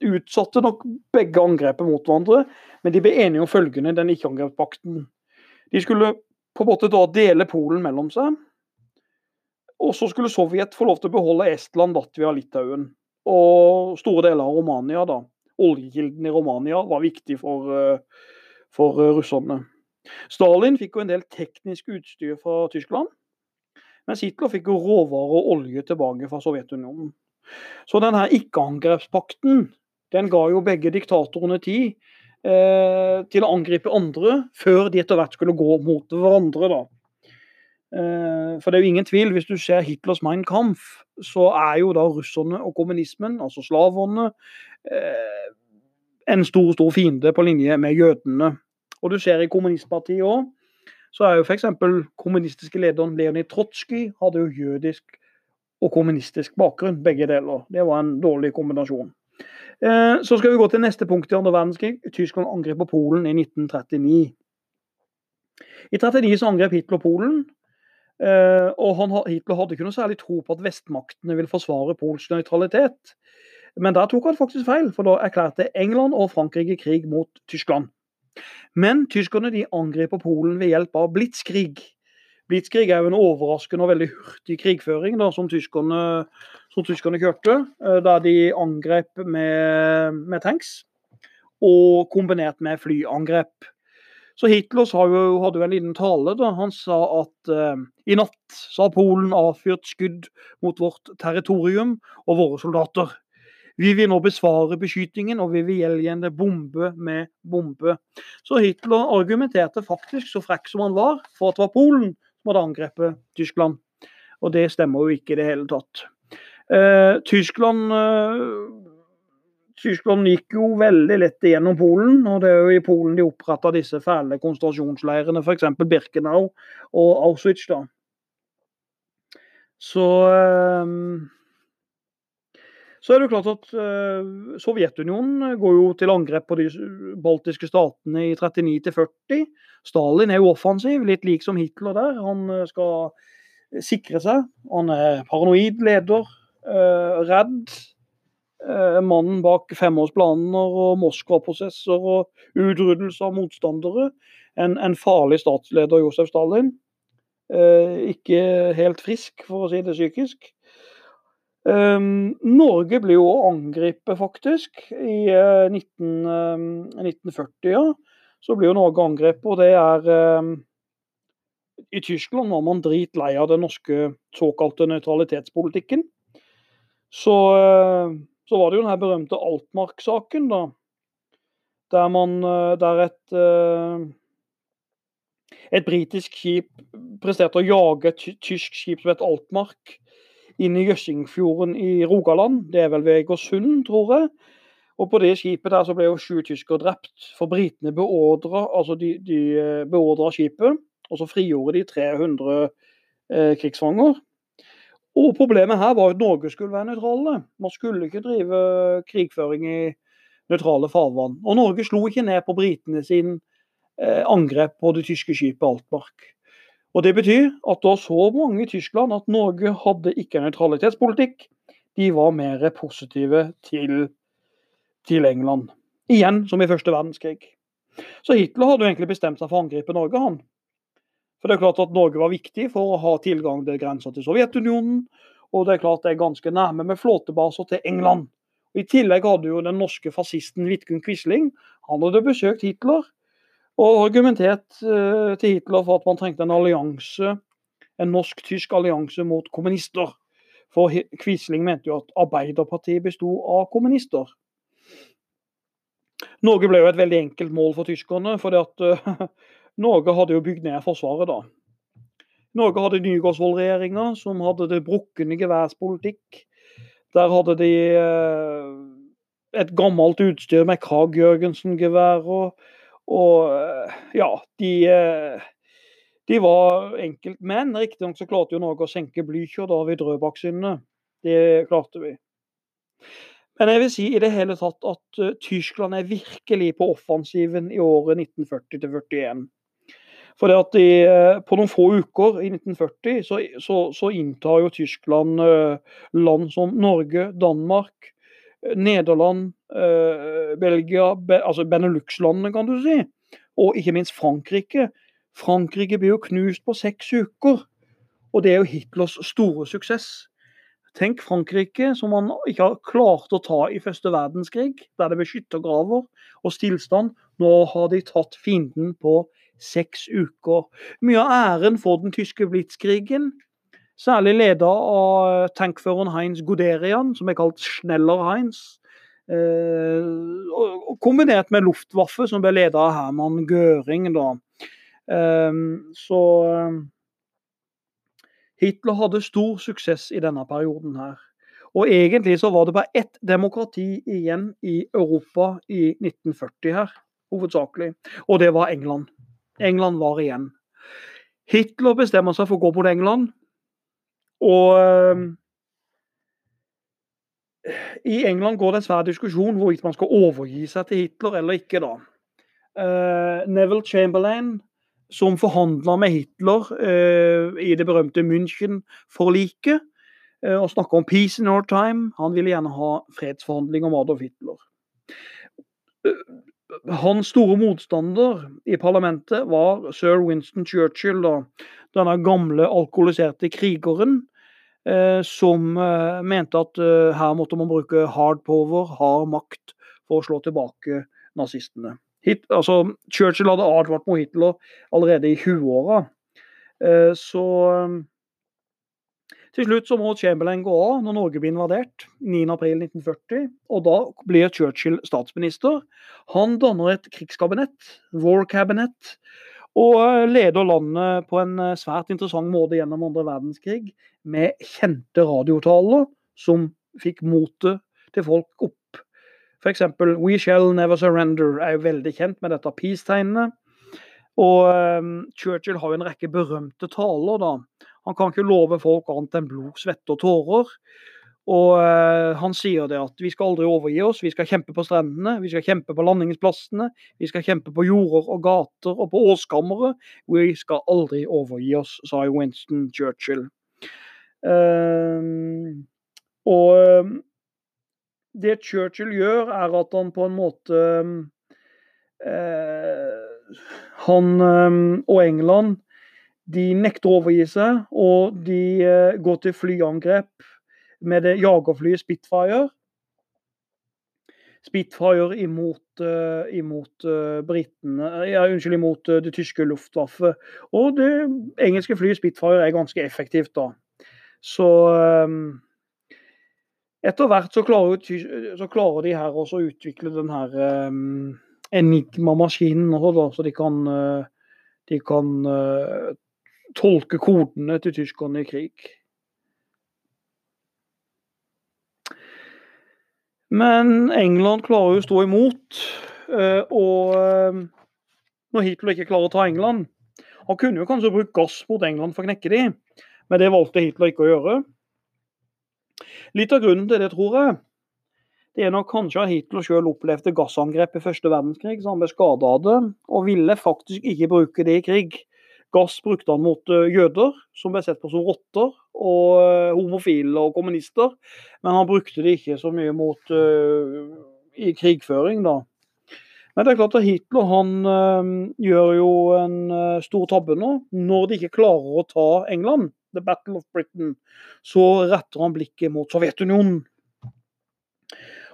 utsatte nok begge angrepet mot hverandre, men de ble enige om følgende den ikke-angrepspakten. De skulle på en måte da dele Polen mellom seg. Og så skulle Sovjet få lov til å beholde Estland, Latvia, Litauen Og store deler av Romania, da. Oljekilden i Romania var viktig for, eh, for eh, russerne. Stalin fikk jo en del teknisk utstyr fra Tyskland. Mens Hitler fikk jo råvarer og olje tilbake fra Sovjetunionen. Så denne ikke-angrepspakten den ga jo begge diktatorene tid eh, til å angripe andre, før de etter hvert skulle gå mot hverandre. da. Eh, for det er jo ingen tvil, hvis du ser Hitlers Mein Kampf, så er jo da russerne og kommunismen, altså slaverne, eh, en stor, stor fiende på linje med jødene. Og du ser i kommunistpartiet òg, så er jo f.eks. kommunistiske lederen Leonid Trotskij hadde jo jødisk og kommunistisk bakgrunn, begge deler. Det var en dårlig kombinasjon. Eh, så skal vi gå til neste punkt i andre verdenskrig. Tyskland angrep på Polen i 1939. I 1939 så angrep Hitler Polen. Uh, og Hitler hadde ikke noe særlig tro på at vestmaktene ville forsvare polsk nøytralitet. Men der tok han faktisk feil, for da erklærte England og Frankrike krig mot Tyskland. Men tyskerne de angriper Polen ved hjelp av blitskrig. Blitskrig er jo en overraskende og veldig hurtig krigføring da, som, tyskerne, som tyskerne kjørte. da der de angrep med, med tanks, og kombinert med flyangrep. Så Hitler jo, hadde jo en liten tale. da. Han sa at uh, i natt så har Polen avfyrt skudd mot vårt territorium og våre soldater. Vi vil nå besvare beskytningen, og vi vil gjengjelde bombe med bombe. Så Hitler argumenterte faktisk, så frekk som han var, for at det var Polen som hadde angrepet Tyskland. Og det stemmer jo ikke i det hele tatt. Uh, Tyskland eh, Tyskland gikk jo veldig lett igjennom Polen, og det er jo i Polen de oppretta disse fæle konsentrasjonsleirene, f.eks. Birkenau og Auschwitz. da. Så ehm, så er det jo klart at uh, Sovjetunionen går jo til angrep på de baltiske statene i 39 40. Stalin er jo offensiv, litt lik som Hitler der. Han eh, skal sikre seg. Han er paranoid leder, redd Eh, mannen bak femårsplaner og Moskva-prosesser og utryddelse av motstandere. En, en, farlig statsleder, Josef Stalin. Eh, ikke helt frisk, for å si det psykisk. Um, Norge ble jo angrepet, faktisk. I 19, 1940, ja. Så ble jo Norge angrepet, og det er I Tyskland var man dritlei av den norske såkalte nøytralitetspolitikken. Så så var det jo den her berømte Altmark-saken, da. Der, man, eh, der et, eh, et britisk skip presterte å jage et tysk skip som het Altmark inn i Jøssingfjorden i Rogaland. Det er vel ved Egersund, tror jeg. Og på det skipet der så ble jo sju tyskere drept. For britene beordra altså de, de skipet, og så frigjorde de 300 eh, krigsfanger. Og Problemet her var at Norge skulle være nøytrale. Man skulle ikke drive krigføring i nøytrale farvann. Og Norge slo ikke ned på britene sin eh, angrep på det tyske skipet Altmark. Og Det betyr at da så mange i Tyskland at Norge hadde ikke nøytralitetspolitikk. De var mer positive til, til, England. Igjen som i første verdenskrig. Så Hitler hadde jo egentlig bestemt seg for å angripe Norge, han. For det er klart at Norge var viktig for å ha tilgang til grensa til Sovjetunionen. Og det er klart det er ganske nærme med flåtebaser til England. I tillegg hadde jo den norske fascisten Vidkun Quisling han hadde besøkt Hitler og argumentert uh, til Hitler for at man trengte en allianse, en norsk-tysk allianse mot kommunister. For Quisling mente jo at Arbeiderpartiet besto av kommunister. Norge ble jo et veldig enkelt mål for tyskerne, for uh, Norge hadde jo bygd ned Forsvaret da. Norge hadde Nygaardsvold-regjeringa, som hadde det brukne geværspolitikk. Der hadde de uh, et gammelt utstyr med Krag-Jørgensen-gevær. og eh, ja, de, eh, de var enkeltmenn. Riktignok så klarte jo Norge å senke Blücher da ved Drøbak-syndet. Det klarte vi. Men jeg vil si i det hele tatt at Tyskland er virkelig på offensiven i året 1940-41. For det at de, uh, På noen få uker i 1940 så, så, så inntar jo Tyskland uh, land som Norge, Danmark, Nederland, eh, Belgia, altså Benelux-landene, kan du si. Og ikke minst Frankrike. Frankrike blir jo knust på seks uker. Og det er jo Hitlers store suksess. Tenk Frankrike, som man ikke har klart å ta i første verdenskrig, der det ble skyttergraver og stillstand. Nå har de tatt fienden på seks uker. Mye av æren for den tyske blitskrigen Særlig leda av tankføreren Heinz Goderian, som er kalt Schneller-Heinz. Eh, kombinert med Luftwaffe, som ble leda av Herman Göring. Da. Eh, så eh, Hitler hadde stor suksess i denne perioden her. Og egentlig så var det bare ett demokrati igjen i Europa i 1940 her, hovedsakelig. Og det var England. England var igjen. Hitler bestemmer seg for å gå mot England. Og ehm, i England går det en svær diskusjon hvorvidt man skal overgi seg til Hitler eller ikke. da. Uh, Neville Chamberlain, som forhandla med Hitler uh, i det berømte München-forliket, uh, og snakka om 'peace in our time', han ville gjerne ha fredsforhandlinger med Adolf Hitler. Hans store motstander i parlamentet var sir Winston Churchill, da, denne gamle alkoholiserte krigeren eh, som eh, mente at eh, her måtte man bruke hard power, hard makt, for å slå tilbake nazistene. Hit, altså, Churchill hadde advart mot Hitler allerede i 20-åra. Eh, så til slutt så må Chamberlain gå av når Norge blir invadert 9.4.1940. Og da blir Churchill statsminister. Han danner et krigskabinett, War Cabinet, og eh, leder landet på en eh, svært interessant måte gjennom andre verdenskrig, med kjente radiotaler som fikk motet til folk opp. F.eks. 'We shall never surrender' er jo veldig kjent med dette peace-tegnet. Og um, Churchill har jo en rekke berømte taler. da. Han kan ikke love folk annet enn blod, svette og tårer. Og uh, han sier det at vi skal aldri overgi oss, vi skal kjempe på strendene, vi skal kjempe på landingsplassene, vi skal kjempe på jorder og gater og på åskammeret. Vi skal aldri overgi oss, sa Winston Churchill. Uh, og det Churchill gjør, er at han på en måte uh, Han og England de nekter å overgi seg, og de eh, går til flyangrep med det jagerflyet Spitfire. Spitfire imot, uh, imot uh, britene ja, Unnskyld, imot uh, det tyske luftvaffet. Og det engelske flyet Spitfire er ganske effektivt, da. Så um, etter hvert så klarer, så klarer, de her også å utvikle den her um, Enigma-maskinen, så de kan, de kan tolke kodene til tyskerne i krig. Men England klarer jo å stå imot. eh, Og eh, når Hitler ikke klarer å ta England Han kunne jo kanskje brukt gass mot England for å knekke de, men det valgte Hitler ikke å gjøre. Litt av grunnen til det, tror jeg, det er nok kanskje at Hitler selv opplevde gassangrep i første verdenskrig, så han ble skada av det, og ville faktisk ikke bruke det i krig. Gass brukte han mot eh, jøder, som ble sett på som rotter, og eh, homofile og kommunister, men han brukte det ikke så mye mot uh, i krigføring, da. Men det er klart at Hitler han uh, gjør jo en uh, stor tabbe nå. Når de ikke klarer å ta England, the battle of Britain, så retter han blikket mot Sovjetunionen.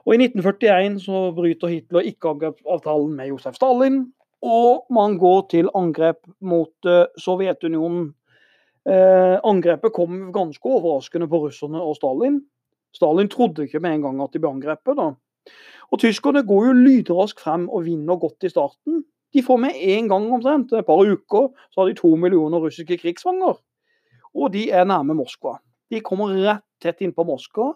Og I 1941 så bryter Hitler ikke avtalen med Josef Stalin, og man går til angrep mot øh, Sovjetunionen. Eh, angrepet kom ganske overraskende på russerne og Stalin. Stalin trodde ikke med en gang at de ble angrepet. da. Og Tyskerne går jo lydraskt frem og vinner godt i starten. De får med en gang omtrent, et par uker, så har de to millioner russiske krigsfanger. Og de er nærme Moskva. De kommer rett tett innpå Moskva.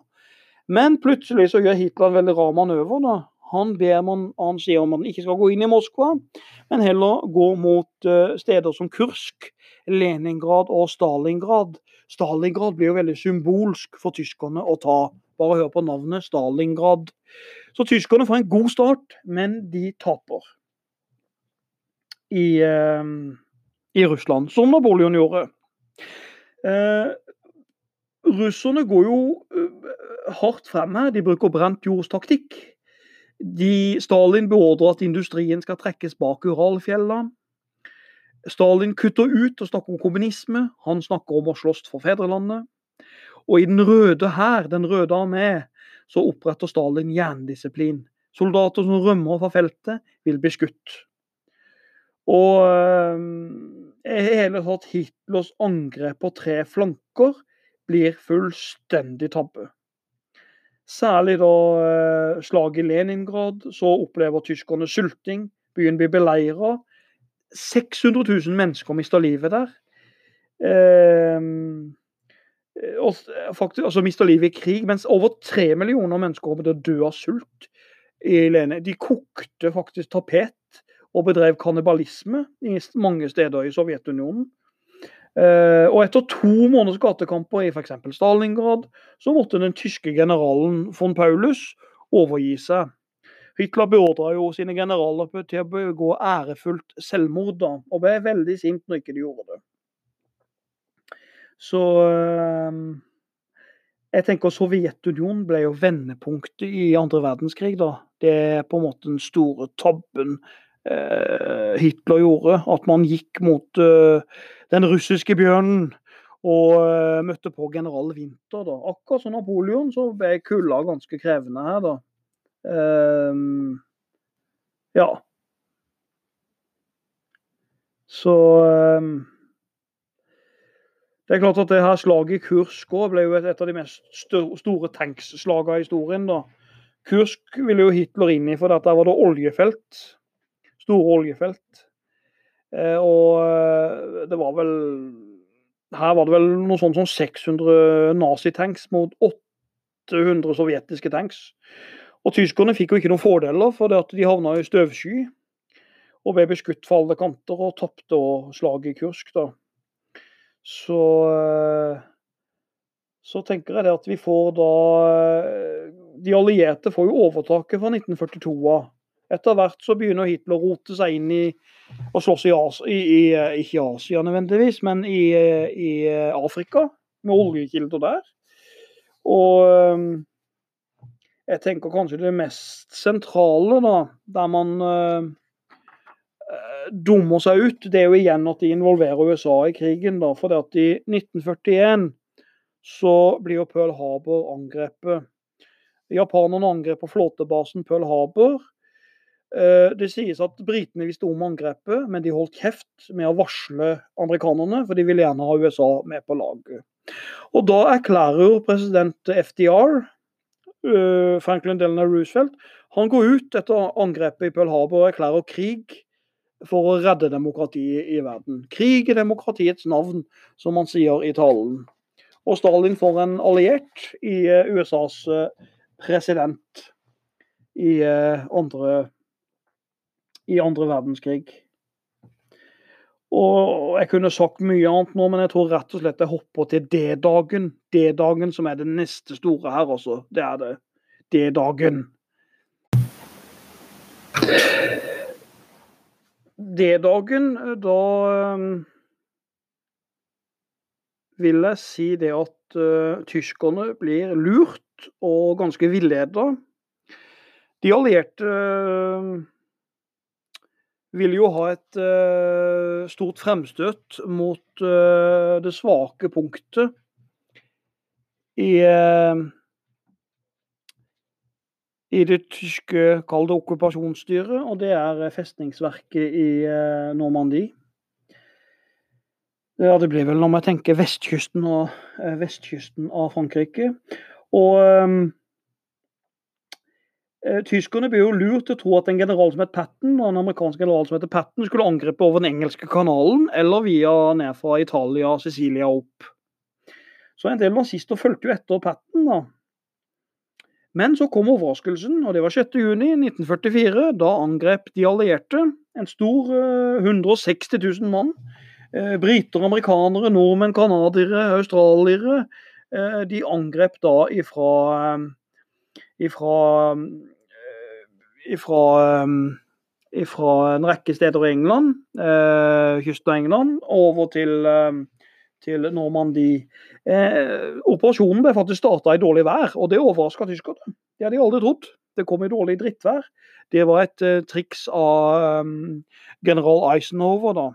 Men plutselig så gjør Hitler en veldig rar manøver. da. Han, ber man, han sier om at han ikke skal gå inn i Moskva, men heller gå mot uh, steder som Kursk, Leningrad og Stalingrad. Stalingrad blir jo veldig symbolsk for tyskerne å ta. Bare hør på navnet Stalingrad. Så tyskerne får en god start, men de taper i, eh, i Russland, som Napoleon gjorde. Eh, russerne går jo hardt frem her. De bruker brent jordstaktikk. De, Stalin beordrer at industrien skal trekkes bak Uralfjellene. Stalin kutter ut og snakker om kommunisme. Han snakker om å slåss for fedrelandet. Og i Den røde hær, Den røde armé, så oppretter Stalin jerndisiplin. Soldater som rømmer fra feltet, vil bli skutt. Og eh, hele tatt Hitlers angrep på tre flanker blir fullstendig tabbe. Særlig da eh, slaget i Leningrad, så opplever tyskerne sulting. Byen blir beleira. 600 000 mennesker mister livet der. Ehm, eh, og faktisk, altså mister livet i krig, mens over tre millioner mennesker kommer til å dø av sult. i Lene. De kokte faktisk tapet og bedrev kannibalisme i mange steder i Sovjetunionen. Uh, og etter to måneders gatekamper i f.eks. Stalingrad, så måtte den tyske generalen von Paulus overgi seg. Hitler beordra jo sine generaler til å begå ærefullt selvmord, da, og ble veldig sint når ikke de gjorde det. Så uh, jeg tenker Sovjetunionen ble jo vendepunktet i andre verdenskrig. da. Det er på en måte den store tabben Hitler gjorde. At man gikk mot den russiske bjørnen og uh, møtte på general Winter. da. Akkurat som Napoleon så ble kulda ganske krevende her, da. Ja. Så Det er klart at det her slaget i Kursk òg ble jo et, av de mest store tankslagene i historien. da. Kursk ville jo Hitler inn i, for der var det oljefelt. Store oljefelt. Eh, og eh, det var vel Her var det vel noe sånt som 600 nazitanks mot 800 sovjetiske tanks. Og tyskerne fikk jo ikke noen fordeler, for det at de havna i støvsky og ble beskutt fra alle kanter og tapte slaget i Kursk. da. Så eh, så tenker jeg det at vi får da De allierte får jo overtaket fra 1942 av. Etter hvert så begynner Hitler å rote seg inn i og slåss i, i, i ikke Asia nødvendigvis, men i, i Afrika, med oljekilder der. Og jeg tenker kanskje det mest sentrale, da, der man uh, dummer seg ut, det er jo igjen at de involverer USA i krigen. da, For det at i 1941 så blir jo Pearl Harbor angrepet. Japanerne angriper flåtebasen Pearl Harbor. Eh, det sies at britene visste om angrepet, men de holdt kjeft med å varsle amerikanerne, for de ville gjerne ha USA med på laget. Og Da erklærer president FDR, eh, Franklin Delano Roosevelt, han går ut etter angrepet i Pearl Harbor og erklærer krig for å redde demokratiet i verden. Krig i demokratiets navn, som man sier i talen. Og Stalin får en alliert i eh, USAs president. i andre, i andre verdenskrig. Og jeg kunne sagt mye annet nå, men jeg tror rett og slett jeg hopper til D-dagen. D-dagen som er det neste store her, altså. Det er det. D-dagen. D-dagen, da vil jeg si det at uh, tyskerne blir lurt og ganske villeda. De allierte uh, ville jo ha et uh, stort fremstøt mot det svake punktet i, i det tyske kalde okkupasjonsstyret, og det er festningsverket i Normandie. Ja, det blir vel når man tenker vestkysten, og, vestkysten av Frankrike. Og um, Tyskerne ble jo lurt til å tro at en general som het Patten, og en amerikansk general som heter Patten, skulle angripe over den engelske kanalen eller via ned fra Italia, Sicilia opp. Så en del nazister fulgte jo etter Patten, da. Men så kom overraskelsen, og det var 6.6.1944. Da angrep de allierte en stor uh, 160 000 mann Eh, briter, amerikanere, nordmenn, canadiere, australiere. Eh, de angrep da ifra, eh, ifra, ifra, ifra en rekke steder i England, kysten av England, over til, til Normandie. operasjonen ble faktisk starta i dårlig vær, og det overraska tyskerne. Det hadde de aldri trodd. Det kom i dårlig drittvær. Det var et triks av general Eisenhower, da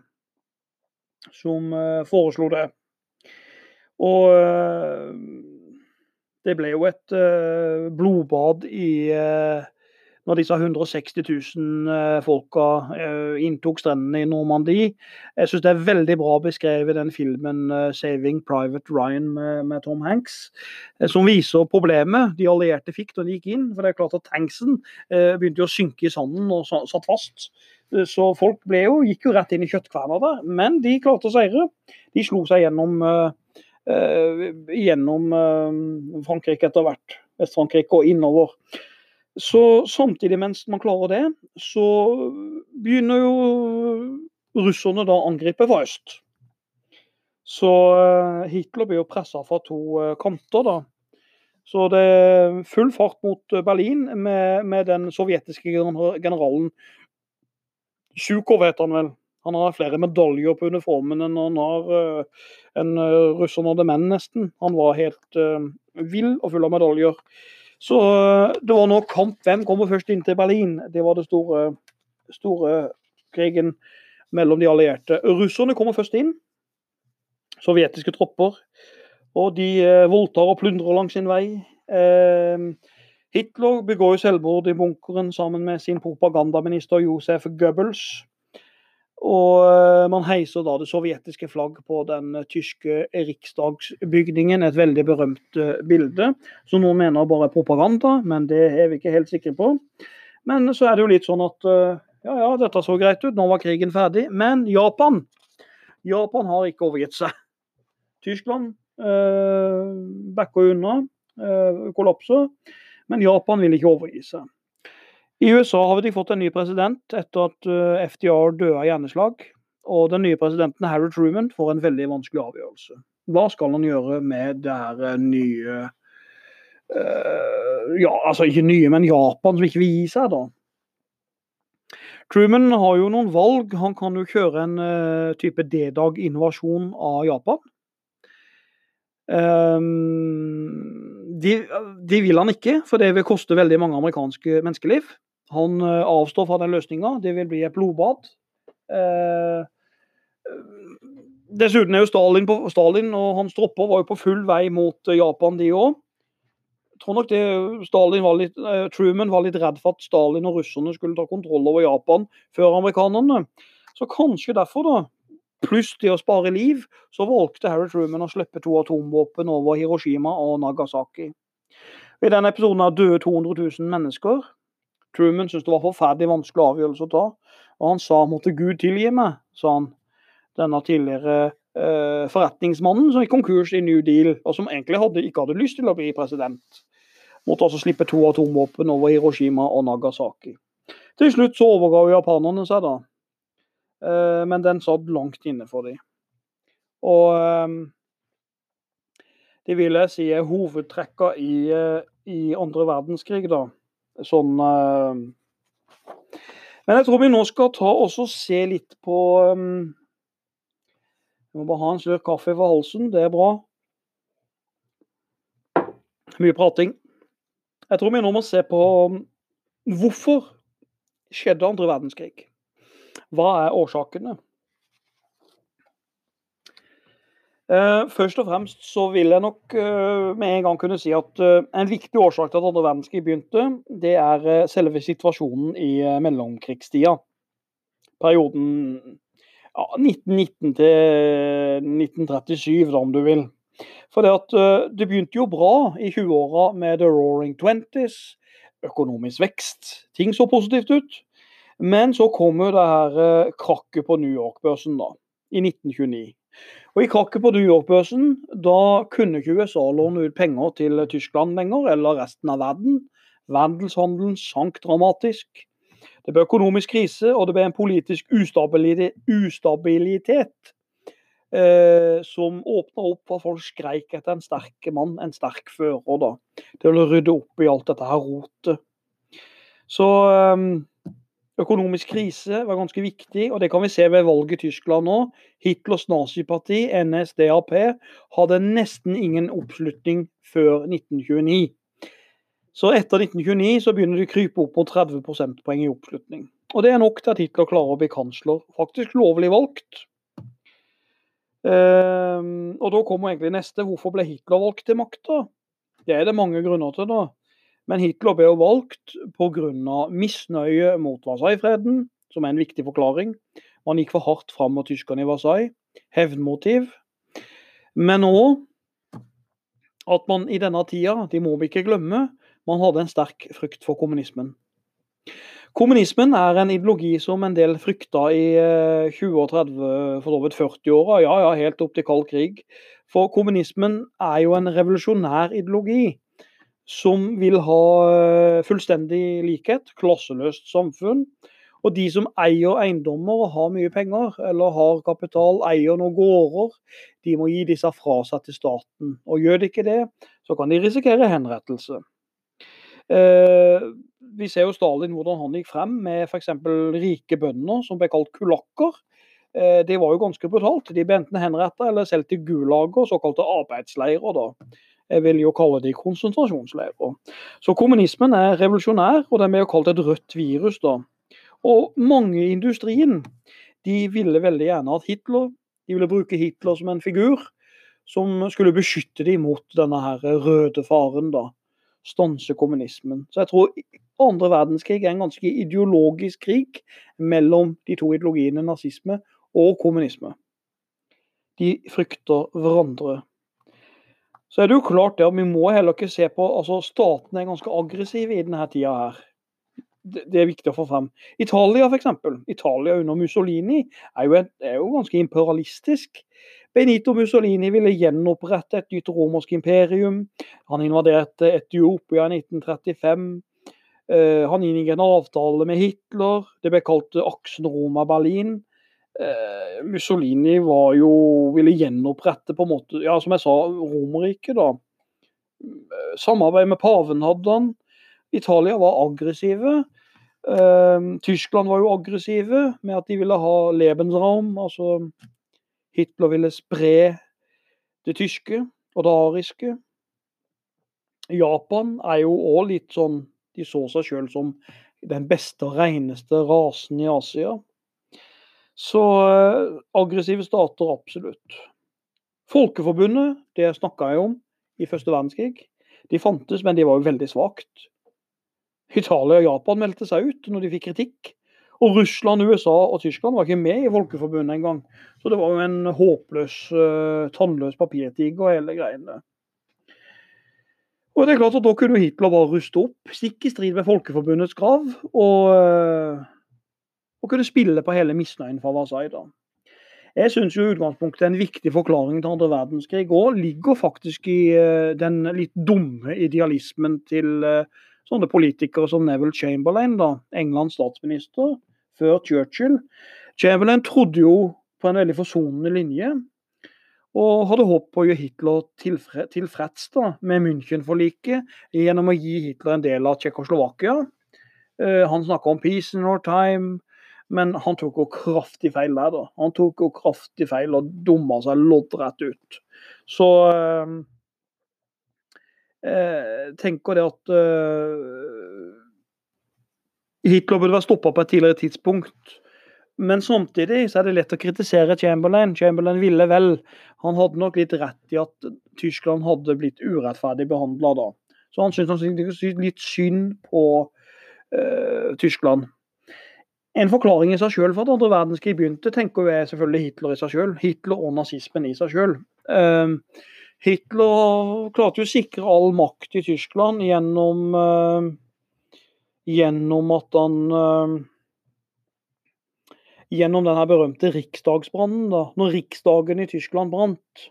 som eh, foreslo det. Og eh, det ble jo et eh, blodbad i når disse 160 000 folka inntok strendene i Normandie. Jeg syns det er veldig bra beskrevet den filmen 'Saving Private Ryan' med, Tom Hanks, som viser problemet de allierte fikk da de gikk inn. For det er klart at tanksen begynte å synke i sanden og satt fast. Så folk jo, gikk jo rett inn i kjøttkverna der. Men de klarte å seire. De slo seg gjennom, uh, gjennom uh, Frankrike etter hvert. Vest-Frankrike og innover. Så samtidig mens man klarer det, så begynner jo russerne da å angripe fra øst. Så uh, Hitler blir jo pressa fra to kanter, da. Så det er full fart mot Berlin med, med den sovjetiske generalen Sjukov heter han vel. Han har flere medaljer på uniformen enn han har en russer hadde menn, nesten. Han var helt uh, vill og full av medaljer. Så uh, det var nå kamp. Hvem kommer først inn til Berlin? Det var det store, store krigen mellom de allierte. Russerne kommer først inn. Sovjetiske tropper. Og de voldtar og plundrer langs sin vei. Hitler begår selvmord i bunkeren sammen med sin propagandaminister Josef Goebbels. Og eh, man heiser da det sovjetiske flagg på den tyske riksdagsbygningen. Et veldig berømt eh, bilde, som noen mener bare er propaganda, men det er vi ikke helt sikre på. Men så er det jo litt sånn at eh, ja, ja, dette så greit ut, nå var krigen ferdig. Men Japan Japan har ikke overgitt seg. Tyskland eh, backer unna, eh, kollapser. Men Japan vil ikke overgi seg. I USA har de fått en ny president etter at eh, FDR døde av hjerneslag. Og den nye presidenten Harry Truman får en veldig vanskelig avgjørelse. Hva skal han gjøre med det her eh, nye uh, Ja, altså ikke nye, men Japan som ikke vil gi seg, da. Truman har jo noen valg. Han kan jo kjøre en uh, type D-dag-invasjon av Japan. Um, de, de, vil han ikke, for det vil koste veldig mange amerikanske menneskeliv. Han uh, avstår fra den løsninga. Det vil bli et blodbad. Uh, dessuten er jo Stalin, på, Stalin, og hans tropper var jo på full vei mot Japan, de òg. tror nok det Stalin var litt, eh, Truman var litt redd for at Stalin og russerne skulle ta kontroll over Japan før amerikanerne. Så kanskje derfor, da, pluss det å spare liv, så valgte Harry Truman å slippe to atomvåpen over Hiroshima og Nagasaki. I den episoden døde 200 000 mennesker. Truman syntes det var forferdelig vanskelig avgjørelse å ta. Og han sa måtte Gud tilgi meg, sa han. Denne tidligere eh, forretningsmannen som gikk konkurs i New Deal, og som egentlig hadde, ikke hadde lyst til å bli president. Måtte altså slippe to atomvåpen over Hiroshima og Nagasaki. Til slutt så overga japanerne seg, da. Eh, men den satt langt inne for dem. Og eh, det vil jeg si er hovedtrekka i, eh, i andre verdenskrig, da. Sånn Men jeg tror vi nå skal ta og se litt på Jeg må bare ha en slurk kaffe for halsen, det er bra. Mye prating. Jeg tror vi nå må se på hvorfor skjedde andre verdenskrig. Hva er årsakene? Uh, først og fremst så vil jeg nok uh, med en gang kunne si at uh, en viktig årsak til at andre verdenskrig begynte, det er selve situasjonen i mellomkrigstida. Perioden ja, 1919 til 1937, da, om du vil. For det, at, det begynte jo bra i 20-åra med The Roaring Twenties, økonomisk vekst. Ting så positivt ut. Men så kom jo det her eh, krakket på New York-børsen da, i 1929. Og I krakket på New York-børsen da kunne ikke USA låne ut penger til Tyskland lenger, eller resten av verden. Verdenshandelen sank dramatisk. Det ble økonomisk krise, og det ble en politisk ustabilitet, ustabilitet eh, som åpna opp for at folk skreik etter en sterk mann, en sterk fører, da, til å rydde opp i alt dette her rotet. Så eh, Økonomisk krise var ganske viktig, og det kan vi se ved valget i Tyskland nå. Hitlers naziparti, NSDAP, hadde nesten ingen oppslutning før 1929. Så etter 1929 så begynner de å krype opp mot 30 prosentpoeng i oppslutning. Og det er nok til at Hitler klarer å bli kansler. Faktisk lovlig valgt. Ehm, og da kommer egentlig neste. Hvorfor ble Hitler valgt til makta? Det er det mange grunner til. da. Men Hitler ble jo valgt pga. misnøye mot Versailles-freden, som er en viktig forklaring. Man gikk for hardt fram mot tyskerne i Versailles. Hevnmotiv. Men òg at man i denne tida, de må vi ikke glemme, man hadde en sterk frykt for kommunismen. Kommunismen er en ideologi som en del frykta i 20- eh, og 30-, for så vidt 40-åra, ja ja, helt opp til kald krig. For kommunismen er jo en revolusjonær ideologi som vil ha eh, fullstendig likhet, klasseløst samfunn. Og de som eier eiendommer og har mye penger, eller har kapital, eier noen gårder, de må gi disse fra seg til staten. Og gjør de ikke det, så kan de risikere henrettelse. Eh, vi ser jo Stalin hvordan han gikk frem med f.eks. rike bønder som ble kalt kulakker. Eh, det var jo ganske brutalt. De ble enten henrettet eller selv til gulager, såkalte arbeidsleirer. da. Jeg vil jo kalle de konsentrasjonsleirer. Så kommunismen er revolusjonær, og den ble jo kalt et rødt virus. da. Og mange i industrien de ville veldig gjerne at Hitler de ville bruke Hitler som en figur som skulle beskytte dem mot denne her røde faren. da, Stanse kommunismen. Så jeg tror andre verdenskrig er en ganske ideologisk krig mellom de to ideologiene nazisme og kommunisme. De frykter hverandre så er det jo klart det og vi må heller ikke se på altså Statene er ganske aggressive i denne tida her. Det, det er viktig å få frem. Italia f.eks. Italia under Mussolini er jo, et, er jo, ganske imperialistisk. Benito Mussolini ville gjenopprette et nytt romersk imperium. Han invaderte Etiopia i 1935. Uh, han inngikk en avtale med Hitler. Det ble kalt aksen Roma-Berlin. Eh, Mussolini var jo ville gjenopprette på en måte, ja som jeg sa, Romerriket. da. Eh, samarbeid med paven hadde han. Italia var aggressive. Eh, Tyskland var jo aggressive med at de ville ha Lebensraum. Altså Hitler ville spre det tyske og det ariske. Japan er jo òg litt sånn De så seg sjøl som den beste og reneste rasen i Asia. Så eh, aggressive stater, absolutt. Folkeforbundet, det snakka jeg om i første verdenskrig. De fantes, men de var jo veldig svakt. Italia og Japan meldte seg ut når de fikk kritikk. Og Russland, USA og Tyskland var ikke med i Folkeforbundet engang. Så det var jo en håpløs, uh, tannløs papirtiger, hele greiene. Og det er klart at Da kunne Hitler bare ruste opp, stikk i strid med Folkeforbundets krav. Og uh, og kunne spille på hele misnøyen fra Versailles. da. Jeg syns utgangspunktet en viktig forklaring til andre verdenskrig òg ligger faktisk i uh, den litt dumme idealismen til uh, sånne politikere som Neville Chamberlain, da, Englands statsminister, før Churchill. Chamberlain trodde jo på en veldig forsonende linje, og hadde håp på å gjøre Hitler tilfre, tilfreds da, med München-forliket gjennom å gi Hitler en del av Tsjekkoslovakia. Uh, han snakka om 'peace in our time', men han tok jo kraftig feil der. da. Han tok jo kraftig feil og dumma seg loddrett ut. Så uh, jeg tenker det at Hitler burde vært stoppa på et tidligere tidspunkt. Men samtidig så er det lett å kritisere Chamberlain. Chamberlain ville vel. Han hadde nok litt rett i at Tyskland hadde blitt urettferdig behandla da. Så han syntes litt synd på uh, Tyskland. En forklaring i seg sjøl for at andre verdenskrig begynte, tenker jeg selvfølgelig Hitler i seg sjøl. Hitler og nazismen i seg sjøl. Uh, Hitler klarte jo å sikre all makt i Tyskland gjennom, uh, gjennom at han gjennom den berømte riksdagsbrannen. da. Når riksdagen i Tyskland brant,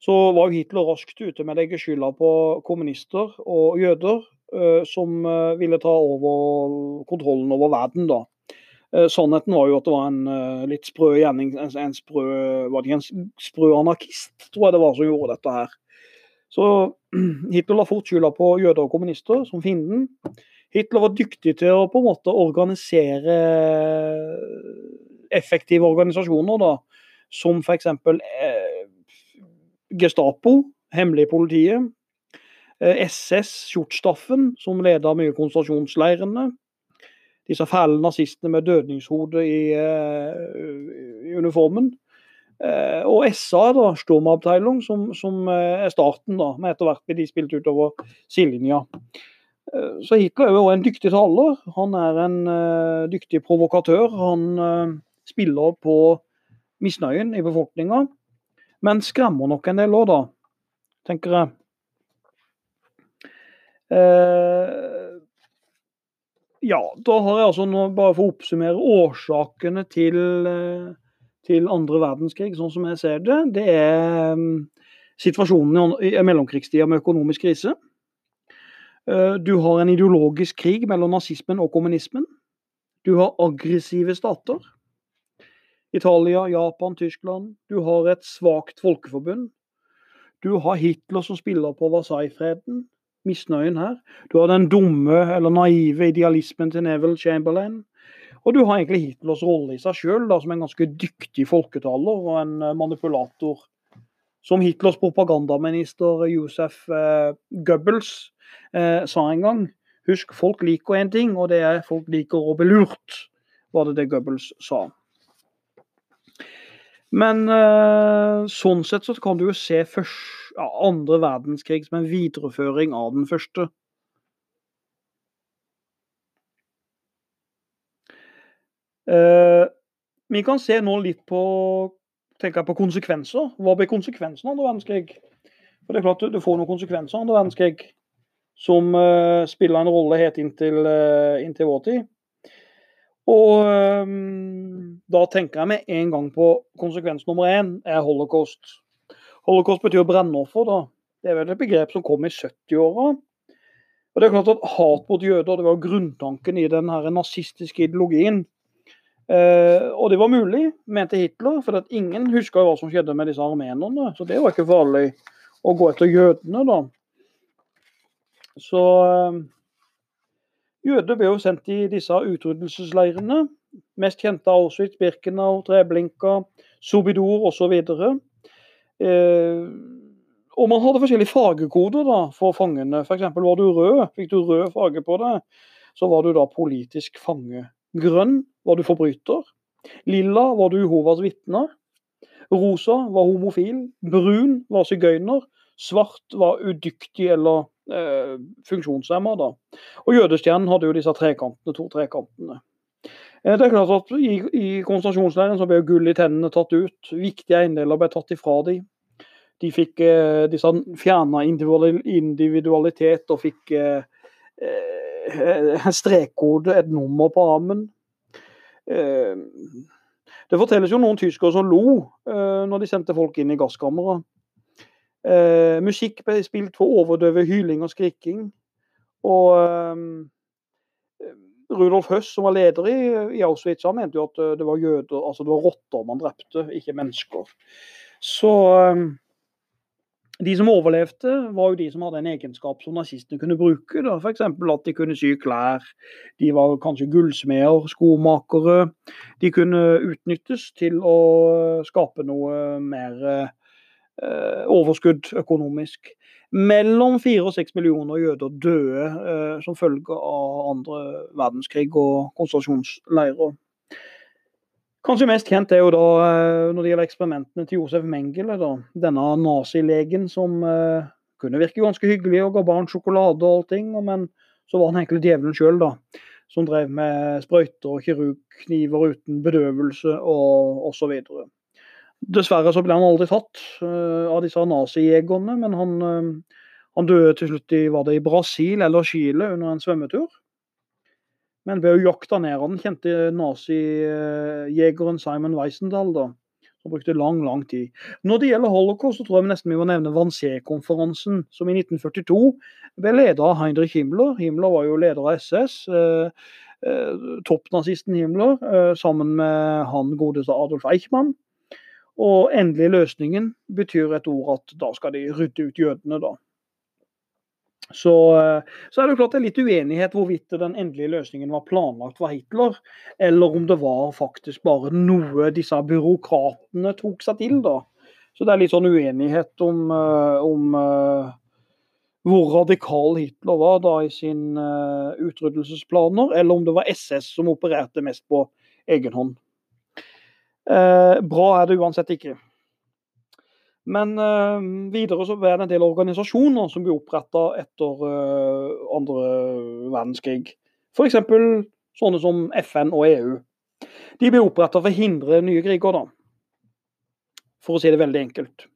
så var jo Hitler raskt ute med å legge skylda på kommunister og jøder, uh, som uh, ville ta over kontrollen over verden. da. Uh, sannheten var jo at det var en litt sprø gjerning, en, en, sprø, var det en sprø anarkist, tror jeg det var, som gjorde dette her. Så Hitler la fort skylda på jøder og kommunister som fienden. Hitler var dyktig til å på en måte organisere effektive organisasjoner, da, som f.eks. Eh, Gestapo, hemmelige politiet, eh, SS, Skjortstaffen, som leda mye konsentrasjonsleirene. Disse fæle nazistene med dødningshode i, eh, i uniformen. Eh, og SA, da, Sturmabteilung, som, som eh, er starten, da, med etter hvert blir de spilt utover sidelinja. Så Hitler er jo en dyktig taler. Han er en uh, dyktig provokatør. Han uh, spiller på misnøyen i befolkninga, men skremmer nok en del òg, da, tenker jeg. Uh, ja, da har jeg altså nå, bare for å oppsummere årsakene til, til andre verdenskrig, sånn som jeg ser det. Det er um, situasjonen i, i mellomkrigstida med økonomisk krise. Eh, du har en ideologisk krig mellom nazismen og kommunismen. Du har aggressive stater. Italia, Japan, Tyskland. Du har et svakt folkeforbund. Du har Hitler som spiller på Versailles-freden. Misnøyen her. Du har den dumme eller naive idealismen til Neville Chamberlain. Og du har egentlig Hitlers rolle i seg sjøl, som en ganske dyktig folketaler og en eh, manipulator. Som Hitlers propagandaminister Josef eh, Goebbels eh, sa en gang. Husk, folk liker én ting, og det er folk liker å bli lurt, var det det Goebbels sa. Men eh, sånn sett så kan du jo se først, andre verdenskrig som en videreføring av den første. Eh, vi kan se nå litt på, på konsekvenser. Hva blir konsekvensen av andre verdenskrig? For det er klart Du får noen konsekvenser av andre verdenskrig som uh, spiller en rolle helt inntil, uh, inntil vår tid. Og um, da tenker jeg med en gang på konsekvens nummer én er holocaust. Holocaust betyr brennoffer. da. Det er vel et begrep som kom i 70-åra. Og det er klart at Hat mot jøder det var grunntanken i den her nazistiske ideologien. Uh, og det var mulig, mente Hitler, for at ingen husker hva som skjedde med disse armenerne. Så det var ikke farlig å gå etter jødene, da. Så eh, jøder ble jo sendt i disse utryddelsesleirene. Mest kjente av Auschwitz, Birkenau, Treblinka, Sobidor osv. Eh, og man hadde forskjellige fargekoder da, for fangene. F.eks. var du rød, fikk du rød farge på deg, så var du da politisk fange. Grønn var du forbryter. Lilla var du Jehovas vitner. Rosa var homofil. Brun var sigøyner. Svart var udyktig eller funksjonshemma. Da. Og jødestjernen hadde jo disse trekantene, to trekantene. Eh, det er klart at I, i konsentrasjonsleiren så ble gull i tennene tatt ut. Viktige eiendeler ble tatt ifra dem. De fikk eh, disse fjerna individualitet og fikk eh, eh, en strekkode, et nummer på armen. Eh, Det fortelles jo noen tyskere som lo eh, når de sendte folk inn i gasskammeret. Uh, musikk ble spilt for å overdøve hyling og skriking. Og eh, Rudolf Høss, som var leder i, i Auschwitz, han mente jo at det var jøder, altså det var rotter man drepte, ikke mennesker. Så eh, de som overlevde, var jo de som hadde en egenskap som nazistene kunne bruke. F.eks. at de kunne sy klær. De var kanskje gullsmeder, skomakere. De kunne utnyttes til å skape noe mer eh, overskudd økonomisk. Mellom fire og seks millioner jøder døde eh, som følge av andre verdenskrig og konsentrasjonsleirer. Kanskje mest kjent er jo da eh, når det gjelder eksperimentene til Josef Mengele. da, Denne nazilegen som eh, kunne virke ganske hyggelig og ga barn sjokolade og allting, men så var han egentlig djevelen sjøl, da. Som drev med sprøyter og kirurgkniver uten bedøvelse og osv. Dessverre så ble han aldri tatt uh, av disse nazijegerne, men han, uh, han, døde til slutt i, var det i Brasil eller Chile under en svømmetur. Men ved å jakte ned den kjente nazijegeren Simon Weisendal, da, som brukte lang, lang tid. Når det gjelder holocaust, så tror jeg nesten vi må nevne Wannsee-konferansen, som i 1942 ble ledet av Heinrich Himmler. Himmler var jo leder av SS. Eh, eh, toppnazisten Himmler, eh, sammen med han godeste Adolf Eichmann. Og endelig løsningen betyr et ord at da skal de rydde ut jødene, da. Så, eh, så, er det jo klart det er litt uenighet hvorvidt den endelige løsningen var planlagt for Hitler, eller om det var faktisk bare noe disse byråkratene tok seg til. da. Så det er litt sånn uenighet om, eh, om uh, hvor radikal Hitler var da i sine utryddelsesplaner, eller om det var SS som opererte mest på egen hånd. Uh, bra er det uansett ikke. Men uh, videre så er det en del organisasjoner som ble oppretta etter uh, andre verdenskrig. F.eks. sånne som FN og EU. De ble oppretta for å hindre nye kriger, da. For å si det veldig enkelt.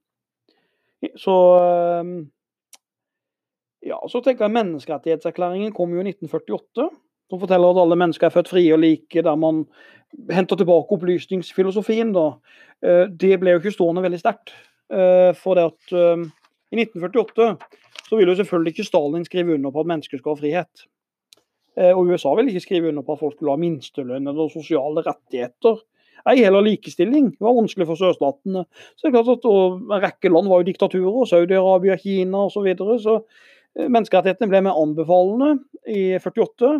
Så ja, så tenker jeg Menneskerettighetserklæringen kom jo i 1948. Som forteller at alle mennesker er født frie og like, der man henter tilbake opplysningsfilosofien. da. Det ble jo ikke stående veldig sterkt. Eh, for det at eh, i 1948 så ville jo selvfølgelig ikke Stalin skrive under på at mennesker skal ha frihet. Eh, og USA ville ikke skrive under på at folk skulle ha minstelønn eller sosiale rettigheter. Ei heller likestilling. Det var vanskelig for sørstatene. Så det er klart at En rekke land var jo diktaturer, Saudi-Arabia, Kina osv. Så, videre, så menneskerettighetene ble mer anbefalende i 48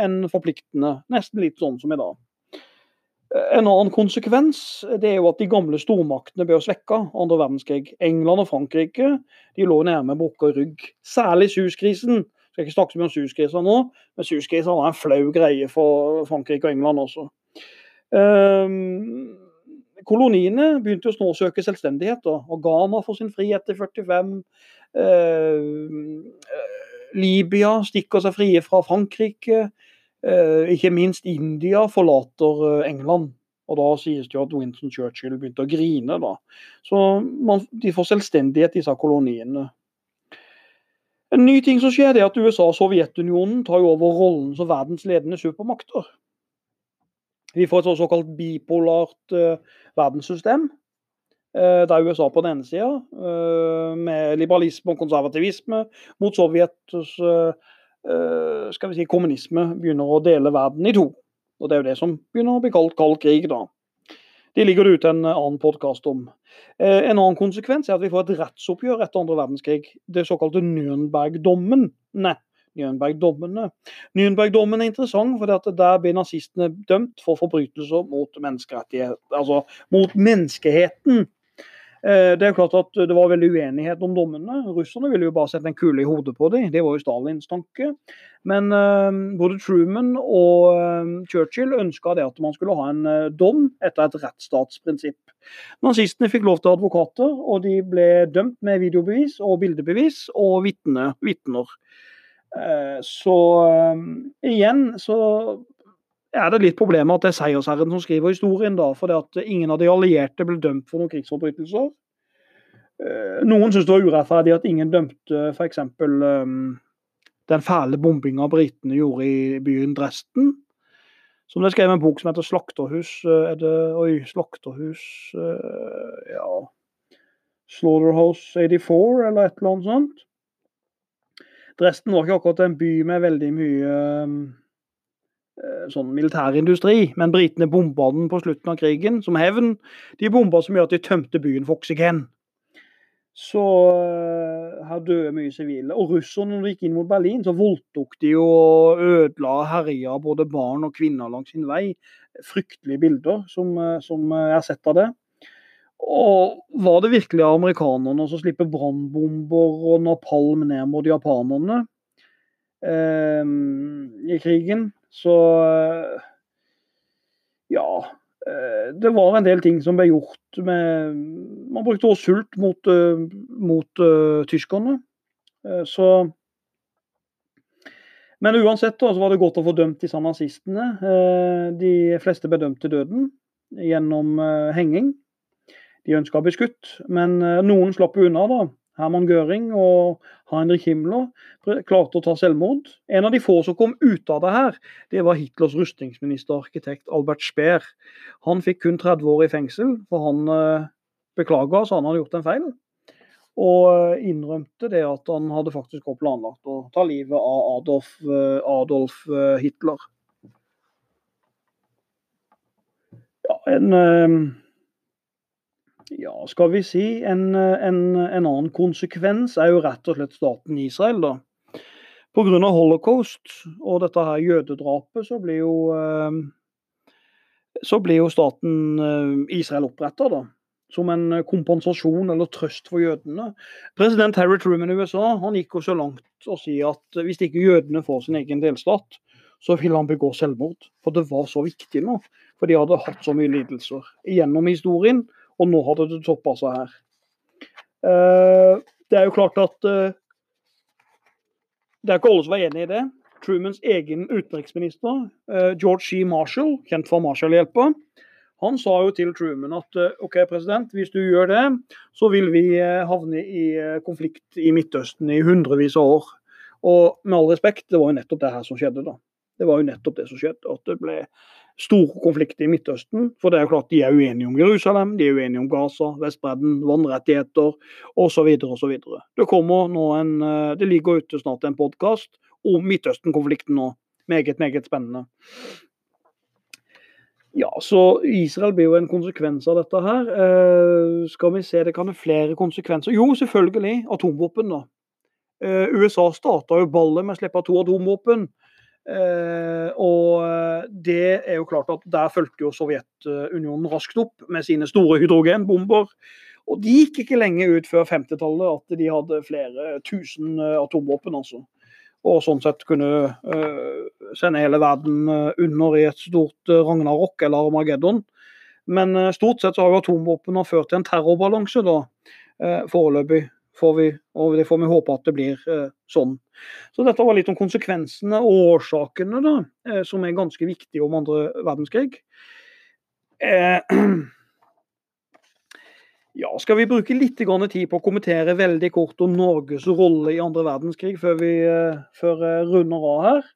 enn forpliktende. Nesten litt sånn som i dag. En annen konsekvens det er jo at de gamle stormaktene ble svekka andre verdenskrig. England og Frankrike de lå nærme brukka rygg. Særlig Suez-krisen. Skal ikke snakke så mye om Suez-krisa nå, men Suez-krisa var en flau greie for Frankrike og England også. Um, koloniene begynte å søke selvstendighet. Da. Og Ghana får sin frihet i 45. Eh, Libya stikker seg frie fra Frankrike. Eh, ikke minst India forlater eh, England. Og da sies det jo at Winston Churchill begynte å grine. da. Så man, de får selvstendighet, disse koloniene. En ny ting som skjer, er at USA og Sovjetunionen tar over rollen som verdens ledende supermakter. Vi får et såkalt bipolart uh, verdenssystem. Uh, der USA på den ene sida, uh, med liberalisme og konservativisme, mot Sovjets Eh, skal vi si, kommunisme begynner å dele verden i to. Og Det er jo det som begynner å bli kalt kald krig. da. Det ligger det ute en annen podkast om. Eh, en annen konsekvens er at vi får et rettsoppgjør etter andre verdenskrig. Det såkalte Nürnberg-dommen. Nürnberg-dommene. Nürnberg-dommen er interessant, for der blir nazistene dømt for forbrytelser mot altså mot menneskeheten. Eh, det er klart at det var veldig uenighet om dommene. Russerne ville jo bare sette en kule i hodet på dem. Det var jo Stalins tanke. Men uh, både Truman og uh, Churchill ønska at man skulle ha en dom etter et rettsstatsprinsipp. Nazistene fikk lov til advokater, og de ble dømt med videobevis og bildebevis og vitner. Så igjen så er det litt problemet at det er seiersherren som skriver historien, da. For at ingen av de allierte ble dømt for noen krigsforbrytelser. Eh, noen syns det var urettferdig at ingen dømte f.eks. Um, den fæle bombinga britene gjorde i byen Dresden. Som det er skrevet en bok som heter 'Slakterhus'. Er det Oi, 'Slakterhus' Ja Slaughterhouse 84, eller et eller annet sånt. Dresden var ikke akkurat en by med veldig mye sånn militærindustri, men britene bomba den på slutten av krigen som hevn. De bomba så mye at de tømte byen for oksygen. Så her døde mye sivile. Og russerne, når de gikk inn mot Berlin, så voldtok de og ødela og herja både barn og kvinner langs sin vei. Fryktelige bilder som, som jeg har sett av det. Og var det virkelig amerikanerne som slipper brannbomber og napalm ned mot japanerne eh, i krigen? Så ja. Det var en del ting som ble gjort med Man brukte også sult mot, mot uh, tyskerne. Så Men uansett da, så var det godt å få dømt disse nazistene. De fleste ble dømt til døden gjennom henging. De ønska å bli skutt, men noen slapp unna. da. Herman Göring og Heinrich Himmler klarte å ta selvmord. En av de få som kom ut av det her, det var Hitlers rustningsminister, arkitekt Albert Speer. Han fikk kun 30 år i fengsel, for han eh, beklaga, så han hadde gjort en feil. Og eh, innrømte det at han hadde faktisk også planlagt å ta livet av Adolf, eh, Adolf Hitler. Ja, en ja, skal vi si en, en, en, annen konsekvens er jo rett og slett staten Israel, da. Pga. holocaust og dette her jødedrapet, så blir jo, eh, så blir jo staten eh, Israel oppretta, da. Som en kompensasjon eller trøst for jødene. President Harry Truman i USA han gikk jo så langt å si at hvis ikke jødene får sin egen delstat, så vil han begå selvmord. For det var så viktig nå. For de hadde hatt så mye lidelser gjennom historien. Og nå hadde det toppa seg her. Eh, det er jo klart at eh, det er ikke alle som er enig i det. Trumans egen utenriksminister, eh, George C. Marshall, kjent fra Marshall-hjelpa, han sa jo til Truman at OK, president, hvis du gjør det, så vil vi havne i konflikt i Midtøsten i hundrevis av år. Og med all respekt, det var jo nettopp det her som skjedde, da. Det var jo nettopp det som skjedde. At det ble store konflikt i Midtøsten. For det er jo klart de er uenige om Jerusalem, de er uenige om Gaza, Vestbredden, vannrettigheter osv. osv. Det kommer nå en eh, Det ligger ute snart en podkast om Midtøsten-konflikten nå. Meget, meget spennende. Ja, så Israel blir jo en konsekvens av dette her. Eh, skal vi se, det kan være flere konsekvenser. Jo, selvfølgelig atomvåpen, da. Eh, USA starta jo ballet med å slippe to atomvåpen. Eh, og eh, det er jo klart at der fulgte jo Sovjetunionen raskt opp med sine store hydrogenbomber. Og de gikk ikke lenge ut før 50-tallet at de hadde flere tusen eh, atomvåpen. altså. Og sånn sett kunne eh, sende hele verden under i et stort ragnarok eller Armageddon. Men eh, stort sett så har jo atomvåpen ført til en terrorbalanse da, foreløpig får vi, og det får vi håpe at det blir eh, sånn. Så dette var litt om konsekvensene og årsakene, da, eh, som er ganske viktige om andre verdenskrig. Eh, ja, skal vi bruke litt tid på å kommentere veldig kort om Norges rolle i andre verdenskrig før vi før runder av her?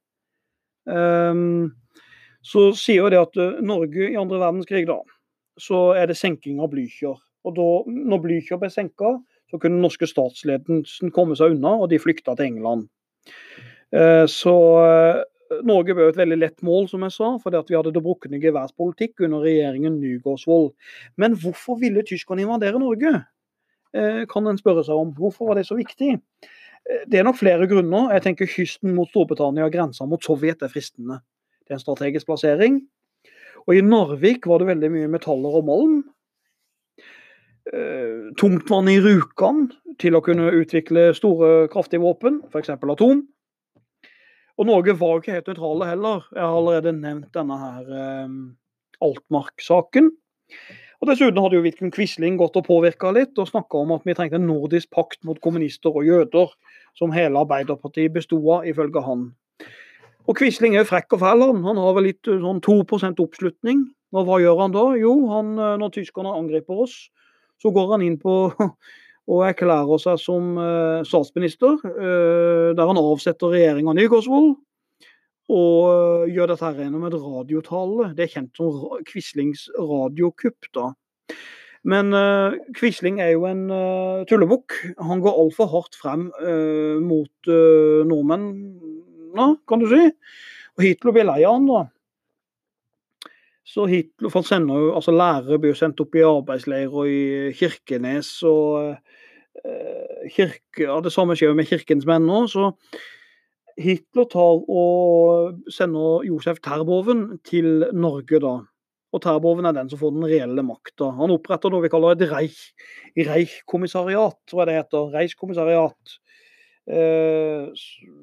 Um, så sier jo det at Norge i andre verdenskrig, da, så er det senking av Blücher. Og da, når Blücher ble senka, så kunne den norske statsledelsen komme seg unna, og de flykta til England. Eh, så eh, Norge ble et veldig lett mål, som jeg sa, fordi vi hadde det brukne geværspolitikk under regjeringen Nygaardsvold. Men hvorfor ville tyskerne invadere Norge? Eh, kan en spørre seg om. Hvorfor var det så viktig? Det er nok flere grunner. Jeg tenker Kysten mot Storbritannia og grensa mot Sovjet er fristende. Det er en strategisk plassering. Og I Narvik var det veldig mye metaller og malm. Eh, tungtvann i Rjukan til å kunne utvikle store, kraftige våpen, f.eks. atom. Og Norge var ikke helt nøytrale heller. Jeg har allerede nevnt denne her eh, Altmark-saken. Og Dessuten hadde jo Vidkun Quisling gått og påvirka litt og snakka om at vi trengte en nordisk pakt mot kommunister og jøder, som hele Arbeiderpartiet bestod av, ifølge han. Og Quisling er frekk og fæl, han. Han har vel litt sånn 2 oppslutning. Og hva gjør han da? Jo, han, eh, når tyskerne angriper oss, så går han inn på og erklærer seg som uh, statsminister, uh, der han avsetter regjeringa Nygaardsvold. og gjør dette her gjennom et radiotale. Det er kjent som Quislings radiokupp. da. Men uh, Quisling er jo en uh, tullebukk. Han går altfor hardt frem uh, mot uh, nordmennene, kan du si. Og Hitler blir lei av han, da. Så Hitler for sender jo, altså Lærere blir jo sendt opp i arbeidsleirer i Kirkenes. og kirke, ja, Det samme skjer jo med Kirkens menn nå. så Hitler tar og sender Josef Terboven til Norge da. Og Terboven er den som får den reelle makta. Han oppretter noe vi kaller et reich, reichkommissariat. Hva det heter. Reichskommissariat. Eh,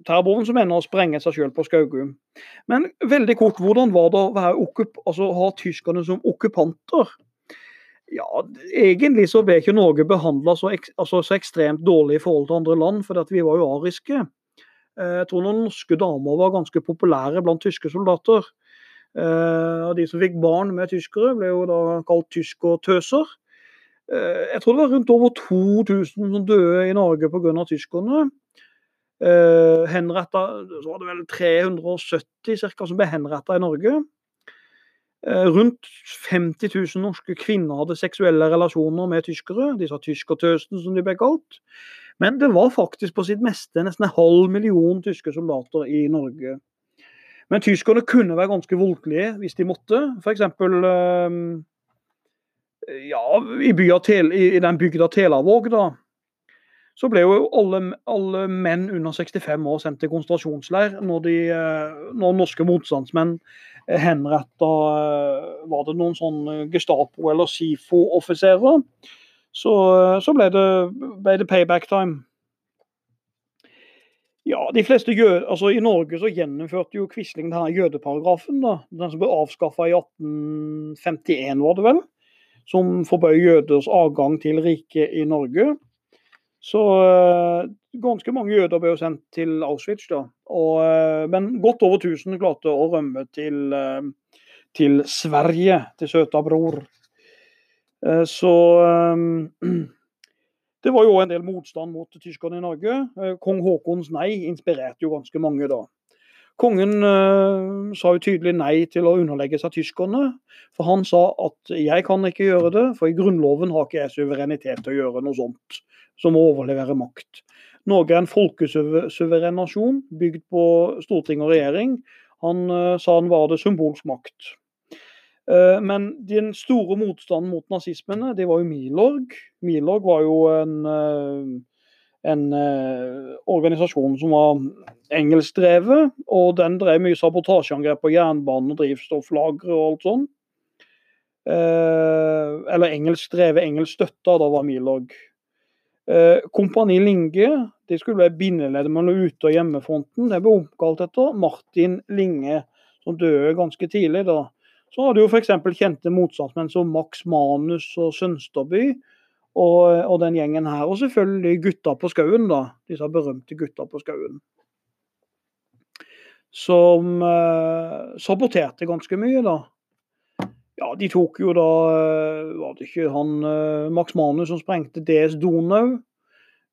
Terboven som ender å sprenge seg sjøl på Skaugum. Men veldig kort, hvordan var det å være altså, ha tyskerne som okkupanter? Ja, Egentlig så ble ikke Norge behandla så, altså, så, ekstremt dårlig i forhold til andre land, for vi var jo ariske. Eh, jeg tror noen norske damer var ganske populære blant tyske soldater. Eh, og De som fikk barn med tyskere, ble jo da kalt tyskertøser. Jeg tror det var rundt over 2000 som døde i Norge pga. tyskerne. Henretta, så var det vel 370 cirka, som ble henretta i Norge. Rundt 50 000 norske kvinner hadde seksuelle relasjoner med tyskere, disse tyskertøsene som de ble kalt. Men det var faktisk på sitt meste nesten en halv million tyske soldater i Norge. Men tyskerne kunne være ganske voldelige hvis de måtte. F.eks. Ehm, ja, i, i, den bygda Telavåg, da. Så ble jo alle, alle, menn under 65 år sendt til konsentrasjonsleir når, de, eh, når norske motstandsmenn henretta eh, Var det noen sånn Gestapo- eller SIFO-offiserer? så, så ble, det, ble, det, payback time. Ja, de fleste jød, altså I Norge så gjennomførte jo Quisling denne jødeparagrafen. da, Den som ble avskaffa i 1851, var det vel. Som forbød jøders adgang til riket i Norge. Så uh, ganske mange jøder ble jo sendt til Auschwitz. da, og, uh, Men godt over 1000 klarte å rømme til, uh, til Sverige, til søta bror. Eh, så det var jo en del motstand mot tyskerne i Norge. Eh, kong Haakons nei inspirerte jo ganske mange da. Kongen uh, sa jo tydelig nei til å underlegge seg tyskerne. For han sa at jeg kan ikke gjøre det, for i Grunnloven har ikke jeg suverenitet til å gjøre noe sånt som å overlevere makt. Norge er en folkesuveren nasjon bygd på storting og regjering. Han uh, sa han var det symbolsk makt. Eh, men den store motstanden mot nazismene, det var jo Milorg. Milorg var jo en, eh, en eh, organisasjon som var engelskdrevet. Og den drev mye sabotasjeangrep på jernbanen og drivstofflagre og alt sånt. Eh, eller engelskdrevet, engelsk støtta, da var Milorg. Eh, Kompani Linge de skulle være bindeleddet mellom ute- og hjemmefronten. Det ble oppkalt etter Martin Linge, som døde ganske tidlig. da så hadde jo f.eks. kjente motstandsmenn som Max Manus og Sønsterby. Og, og, den gjengen her. Og selvfølgelig gutta på skauen, da. Disse berømte gutta på skauen. Som eh, saboterte ganske mye, da. Ja, de tok jo da eh, Var det ikke han eh, Max Manus som sprengte DS Donau?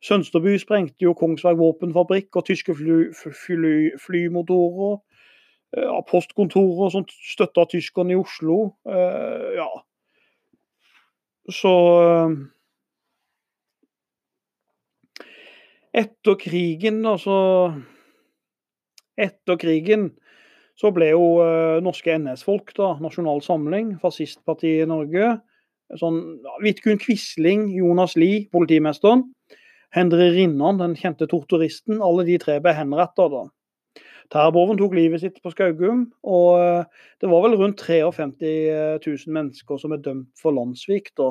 Sønsterby sprengte jo Kongsberg våpenfabrikk og tyske fly, fly, flymotorer. Ja, postkontorer som støtta tyskerne i Oslo. Eh, ja. Så eh, Etter krigen, altså Etter krigen så ble jo norske NS-folk, da, Nasjonal Samling, fascistpartiet i Norge sånn, Vidkun Quisling, Jonas Lie, politimesteren, Hendre Rinnan, den kjente torturisten. Alle de tre ble henrettet da. Terrorboven tok livet sitt på Skaugum. Og eh, det var vel rundt 53 000 mennesker som er dømt for landssvikt.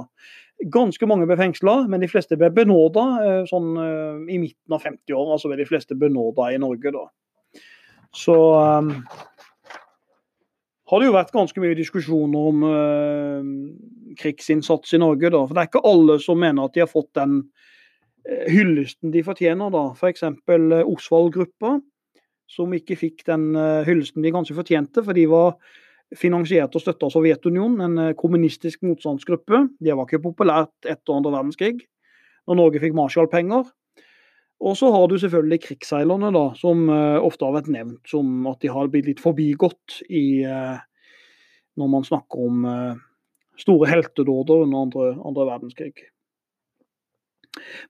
Ganske mange ble fengsla, men de fleste ble benåda eh, sånn, eh, i midten av 50-åra. Altså ble de fleste benåda i Norge da. Så um, har det jo vært ganske mye diskusjoner om uh, krigsinnsats i Norge. da, for Det er ikke alle som mener at de har fått den hyllesten de fortjener. da, F.eks. For Osvald-gruppa som ikke fikk den eh, hyllesten de kanskje fortjente, for de var finansiert og støtta av Sovjetunionen, en eh, kommunistisk motstandsgruppe. Det var ikke populært etter andre verdenskrig, når Norge fikk Marshall-penger. Og så har du selvfølgelig krigsseilerne, da, som uh, ofte har vært nevnt som at de har blitt litt forbigått i, når man snakker om store heltedåder under andre, andre, verdenskrig.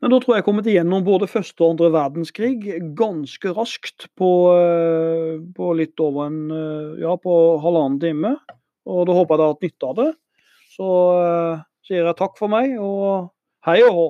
Men da tror jeg jeg kommet igjennom både første og andre verdenskrig ganske raskt på, på litt over en ja, på halvannen time. Og da håper jeg dere har hatt nytte av det. Så sier jeg takk for meg, og hei og hå!